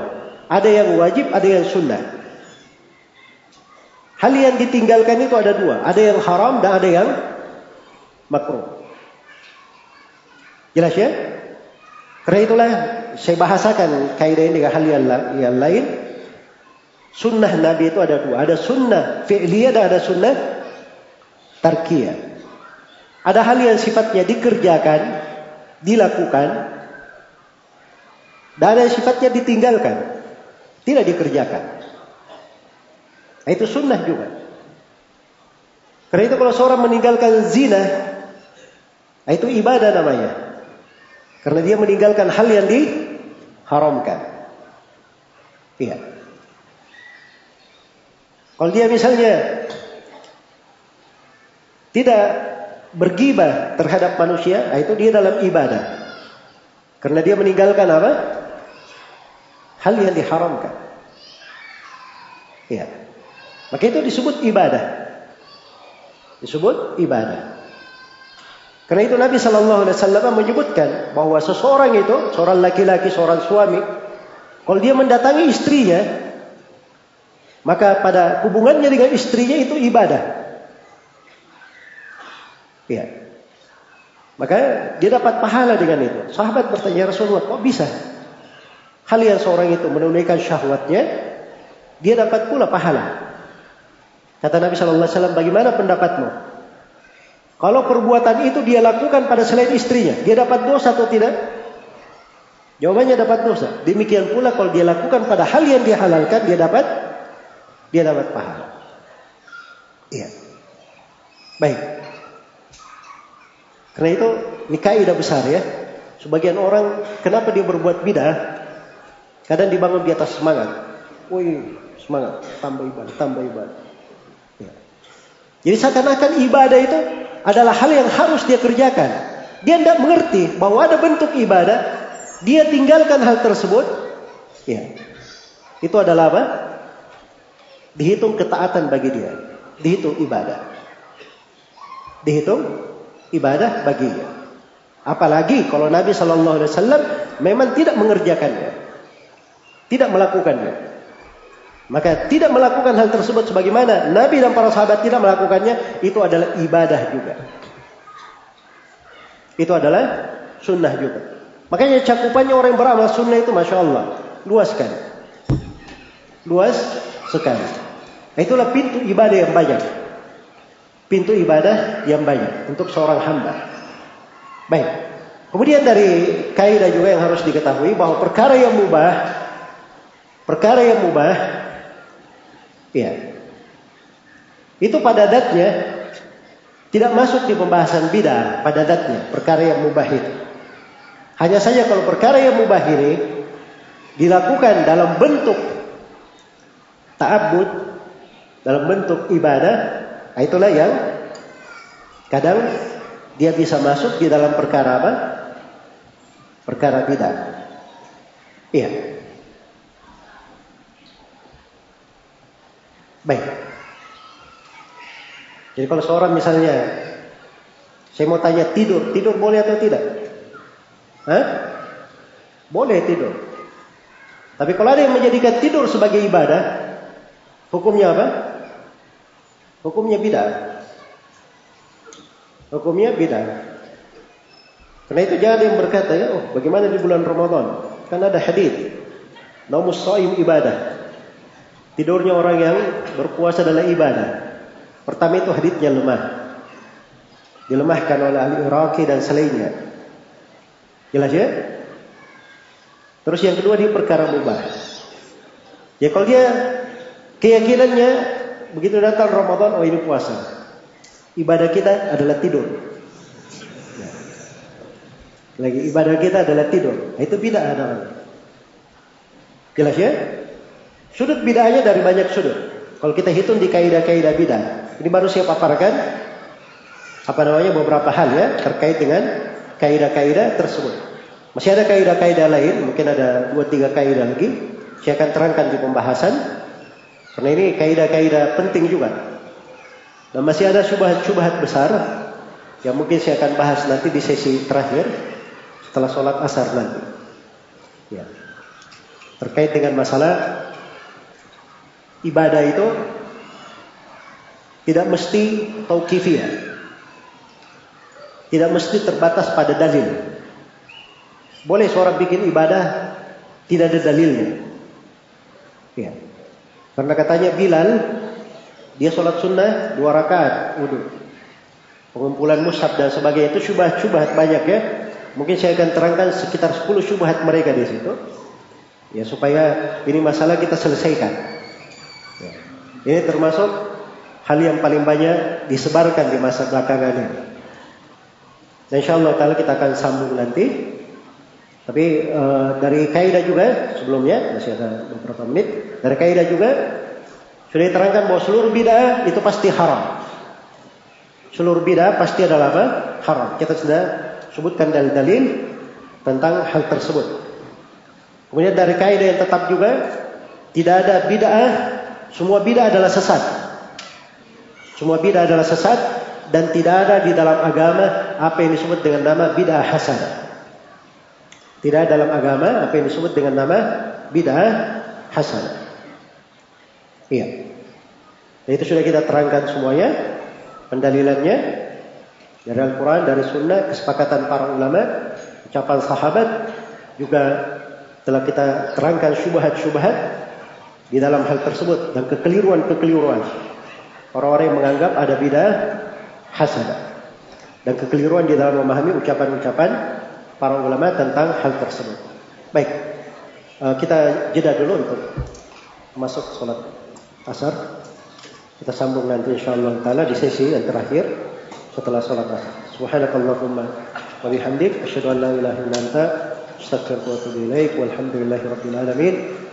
Ada yang wajib, ada yang sunnah. Hal yang ditinggalkan itu ada dua. Ada yang haram dan ada yang makruh. Jelas ya? Karena itulah saya bahasakan kaidah ini dengan hal yang, lain. Sunnah Nabi itu ada dua. Ada sunnah fi'liyah dan ada sunnah tarkiyah. Ada hal yang sifatnya dikerjakan, dilakukan, dan yang sifatnya ditinggalkan, tidak dikerjakan. Nah, itu sunnah juga. Karena itu kalau seorang meninggalkan zina, nah itu ibadah namanya. Karena dia meninggalkan hal yang diharamkan. Iya. Kalau dia misalnya tidak bergibah terhadap manusia, nah itu dia dalam ibadah. Karena dia meninggalkan apa? Hal yang diharamkan. Iya. Maka itu disebut ibadah. Disebut ibadah. Karena itu Nabi Shallallahu Alaihi Wasallam menyebutkan bahwa seseorang itu, seorang laki-laki, seorang suami, kalau dia mendatangi istrinya, maka pada hubungannya dengan istrinya itu ibadah. Ya. Maka dia dapat pahala dengan itu. Sahabat bertanya Rasulullah, kok bisa? Hal yang seorang itu menunaikan syahwatnya, dia dapat pula pahala. Kata Nabi Shallallahu Alaihi Wasallam, bagaimana pendapatmu? Kalau perbuatan itu dia lakukan pada selain istrinya, dia dapat dosa atau tidak? Jawabannya dapat dosa. Demikian pula kalau dia lakukan pada hal yang dihalalkan, dia dapat dia dapat pahala. Iya. Baik. Karena itu ini kaidah besar ya. Sebagian orang kenapa dia berbuat bidah? Kadang dibangun di atas semangat. Woi, semangat, tambah ibadah, tambah ibadah. Ya. Jadi seakan-akan ibadah itu adalah hal yang harus dia kerjakan. Dia tidak mengerti bahwa ada bentuk ibadah, dia tinggalkan hal tersebut, ya, itu adalah apa? Dihitung ketaatan bagi dia, dihitung ibadah. Dihitung ibadah bagi dia. Apalagi kalau Nabi Shallallahu Alaihi Wasallam memang tidak mengerjakannya, tidak melakukannya. Maka tidak melakukan hal tersebut sebagaimana Nabi dan para sahabat tidak melakukannya, itu adalah ibadah juga. Itu adalah sunnah juga. Makanya cakupannya orang yang beramal sunnah itu Masya Allah. Luas sekali. Luas sekali. Nah, itulah pintu ibadah yang banyak. Pintu ibadah yang banyak untuk seorang hamba. Baik. Kemudian dari kaidah juga yang harus diketahui bahwa perkara yang mubah, perkara yang mubah, ya, itu pada datnya tidak masuk di pembahasan bidah pada datnya, perkara yang mubah itu. Hanya saja kalau perkara yang mubah ini dilakukan dalam bentuk ta'abbud, dalam bentuk ibadah, nah itulah yang kadang dia bisa masuk di dalam perkara apa? Perkara bidah. Iya. Baik. Jadi kalau seorang misalnya, saya mau tanya tidur, tidur boleh atau tidak? Hah? Boleh tidur. Tapi kalau ada yang menjadikan tidur sebagai ibadah, hukumnya apa? Hukumnya bid'ah. Hukumnya bid'ah. Karena itu jangan yang berkata ya, oh bagaimana di bulan Ramadan? Kan ada hadis. Naumus shaim ibadah. Tidurnya orang yang berpuasa adalah ibadah. Pertama itu hadisnya lemah. Dilemahkan oleh ahli Iraqi dan selainnya. Jelas ya? Terus yang kedua dia perkara mubah. Ya kalau dia keyakinannya begitu datang Ramadan oh ini puasa. Ibadah kita adalah tidur. Lagi ibadah kita adalah tidur. Nah, itu bid'ah namanya. Jelas ya? Sudut bid'ahnya dari banyak sudut. Kalau kita hitung di kaidah-kaidah bidah. Ini baru saya paparkan apa namanya beberapa hal ya terkait dengan kaidah-kaidah tersebut. Masih ada kaidah-kaidah lain, mungkin ada dua tiga kaidah lagi. Saya akan terangkan di pembahasan karena ini kaidah-kaidah penting juga. Dan masih ada syubhat-syubhat besar yang mungkin saya akan bahas nanti di sesi terakhir setelah sholat asar nanti. Ya. Terkait dengan masalah ibadah itu tidak mesti tauqifiyah. Tidak mesti terbatas pada dalil. Boleh seorang bikin ibadah tidak ada dalilnya. Ya. Karena katanya Bilal dia sholat sunnah dua rakaat wudhu. Pengumpulan mushaf dan sebagainya itu syubhat-syubhat banyak ya. Mungkin saya akan terangkan sekitar 10 syubhat mereka di situ. Ya supaya ini masalah kita selesaikan. Ini termasuk hal yang paling banyak disebarkan di masa belakangan ini. Dan insya Allah kita akan sambung nanti. Tapi e, dari kaidah juga sebelumnya masih ada beberapa menit. Dari kaidah juga sudah diterangkan bahwa seluruh bid'ah itu pasti haram. Seluruh bid'ah pasti adalah apa? Haram. Kita sudah sebutkan dalil-dalil tentang hal tersebut. Kemudian dari kaidah yang tetap juga tidak ada bid'ah, semua bid'ah adalah sesat. Semua bid'ah adalah sesat dan tidak ada di dalam agama apa yang disebut dengan nama bid'ah hasanah. Tidak ada dalam agama apa yang disebut dengan nama bid'ah hasanah. Iya. Dan itu sudah kita terangkan semuanya pendalilannya dari Al-Quran, dari Sunnah, kesepakatan para ulama, ucapan sahabat juga telah kita terangkan syubhat-syubhat di dalam hal tersebut dan kekeliruan-kekeliruan Orang-orang yang menganggap ada bidah hasanah. Dan kekeliruan di dalam memahami ucapan-ucapan para ulama tentang hal tersebut. Baik, eh, kita jeda dulu untuk masuk sholat asar. Kita sambung nanti insyaallah taala di sesi yang terakhir setelah sholat asar. Subhanakallahumma wa bihamdik asyhadu an la ilaha illa anta astaghfiruka wa atubu ilaik walhamdulillahi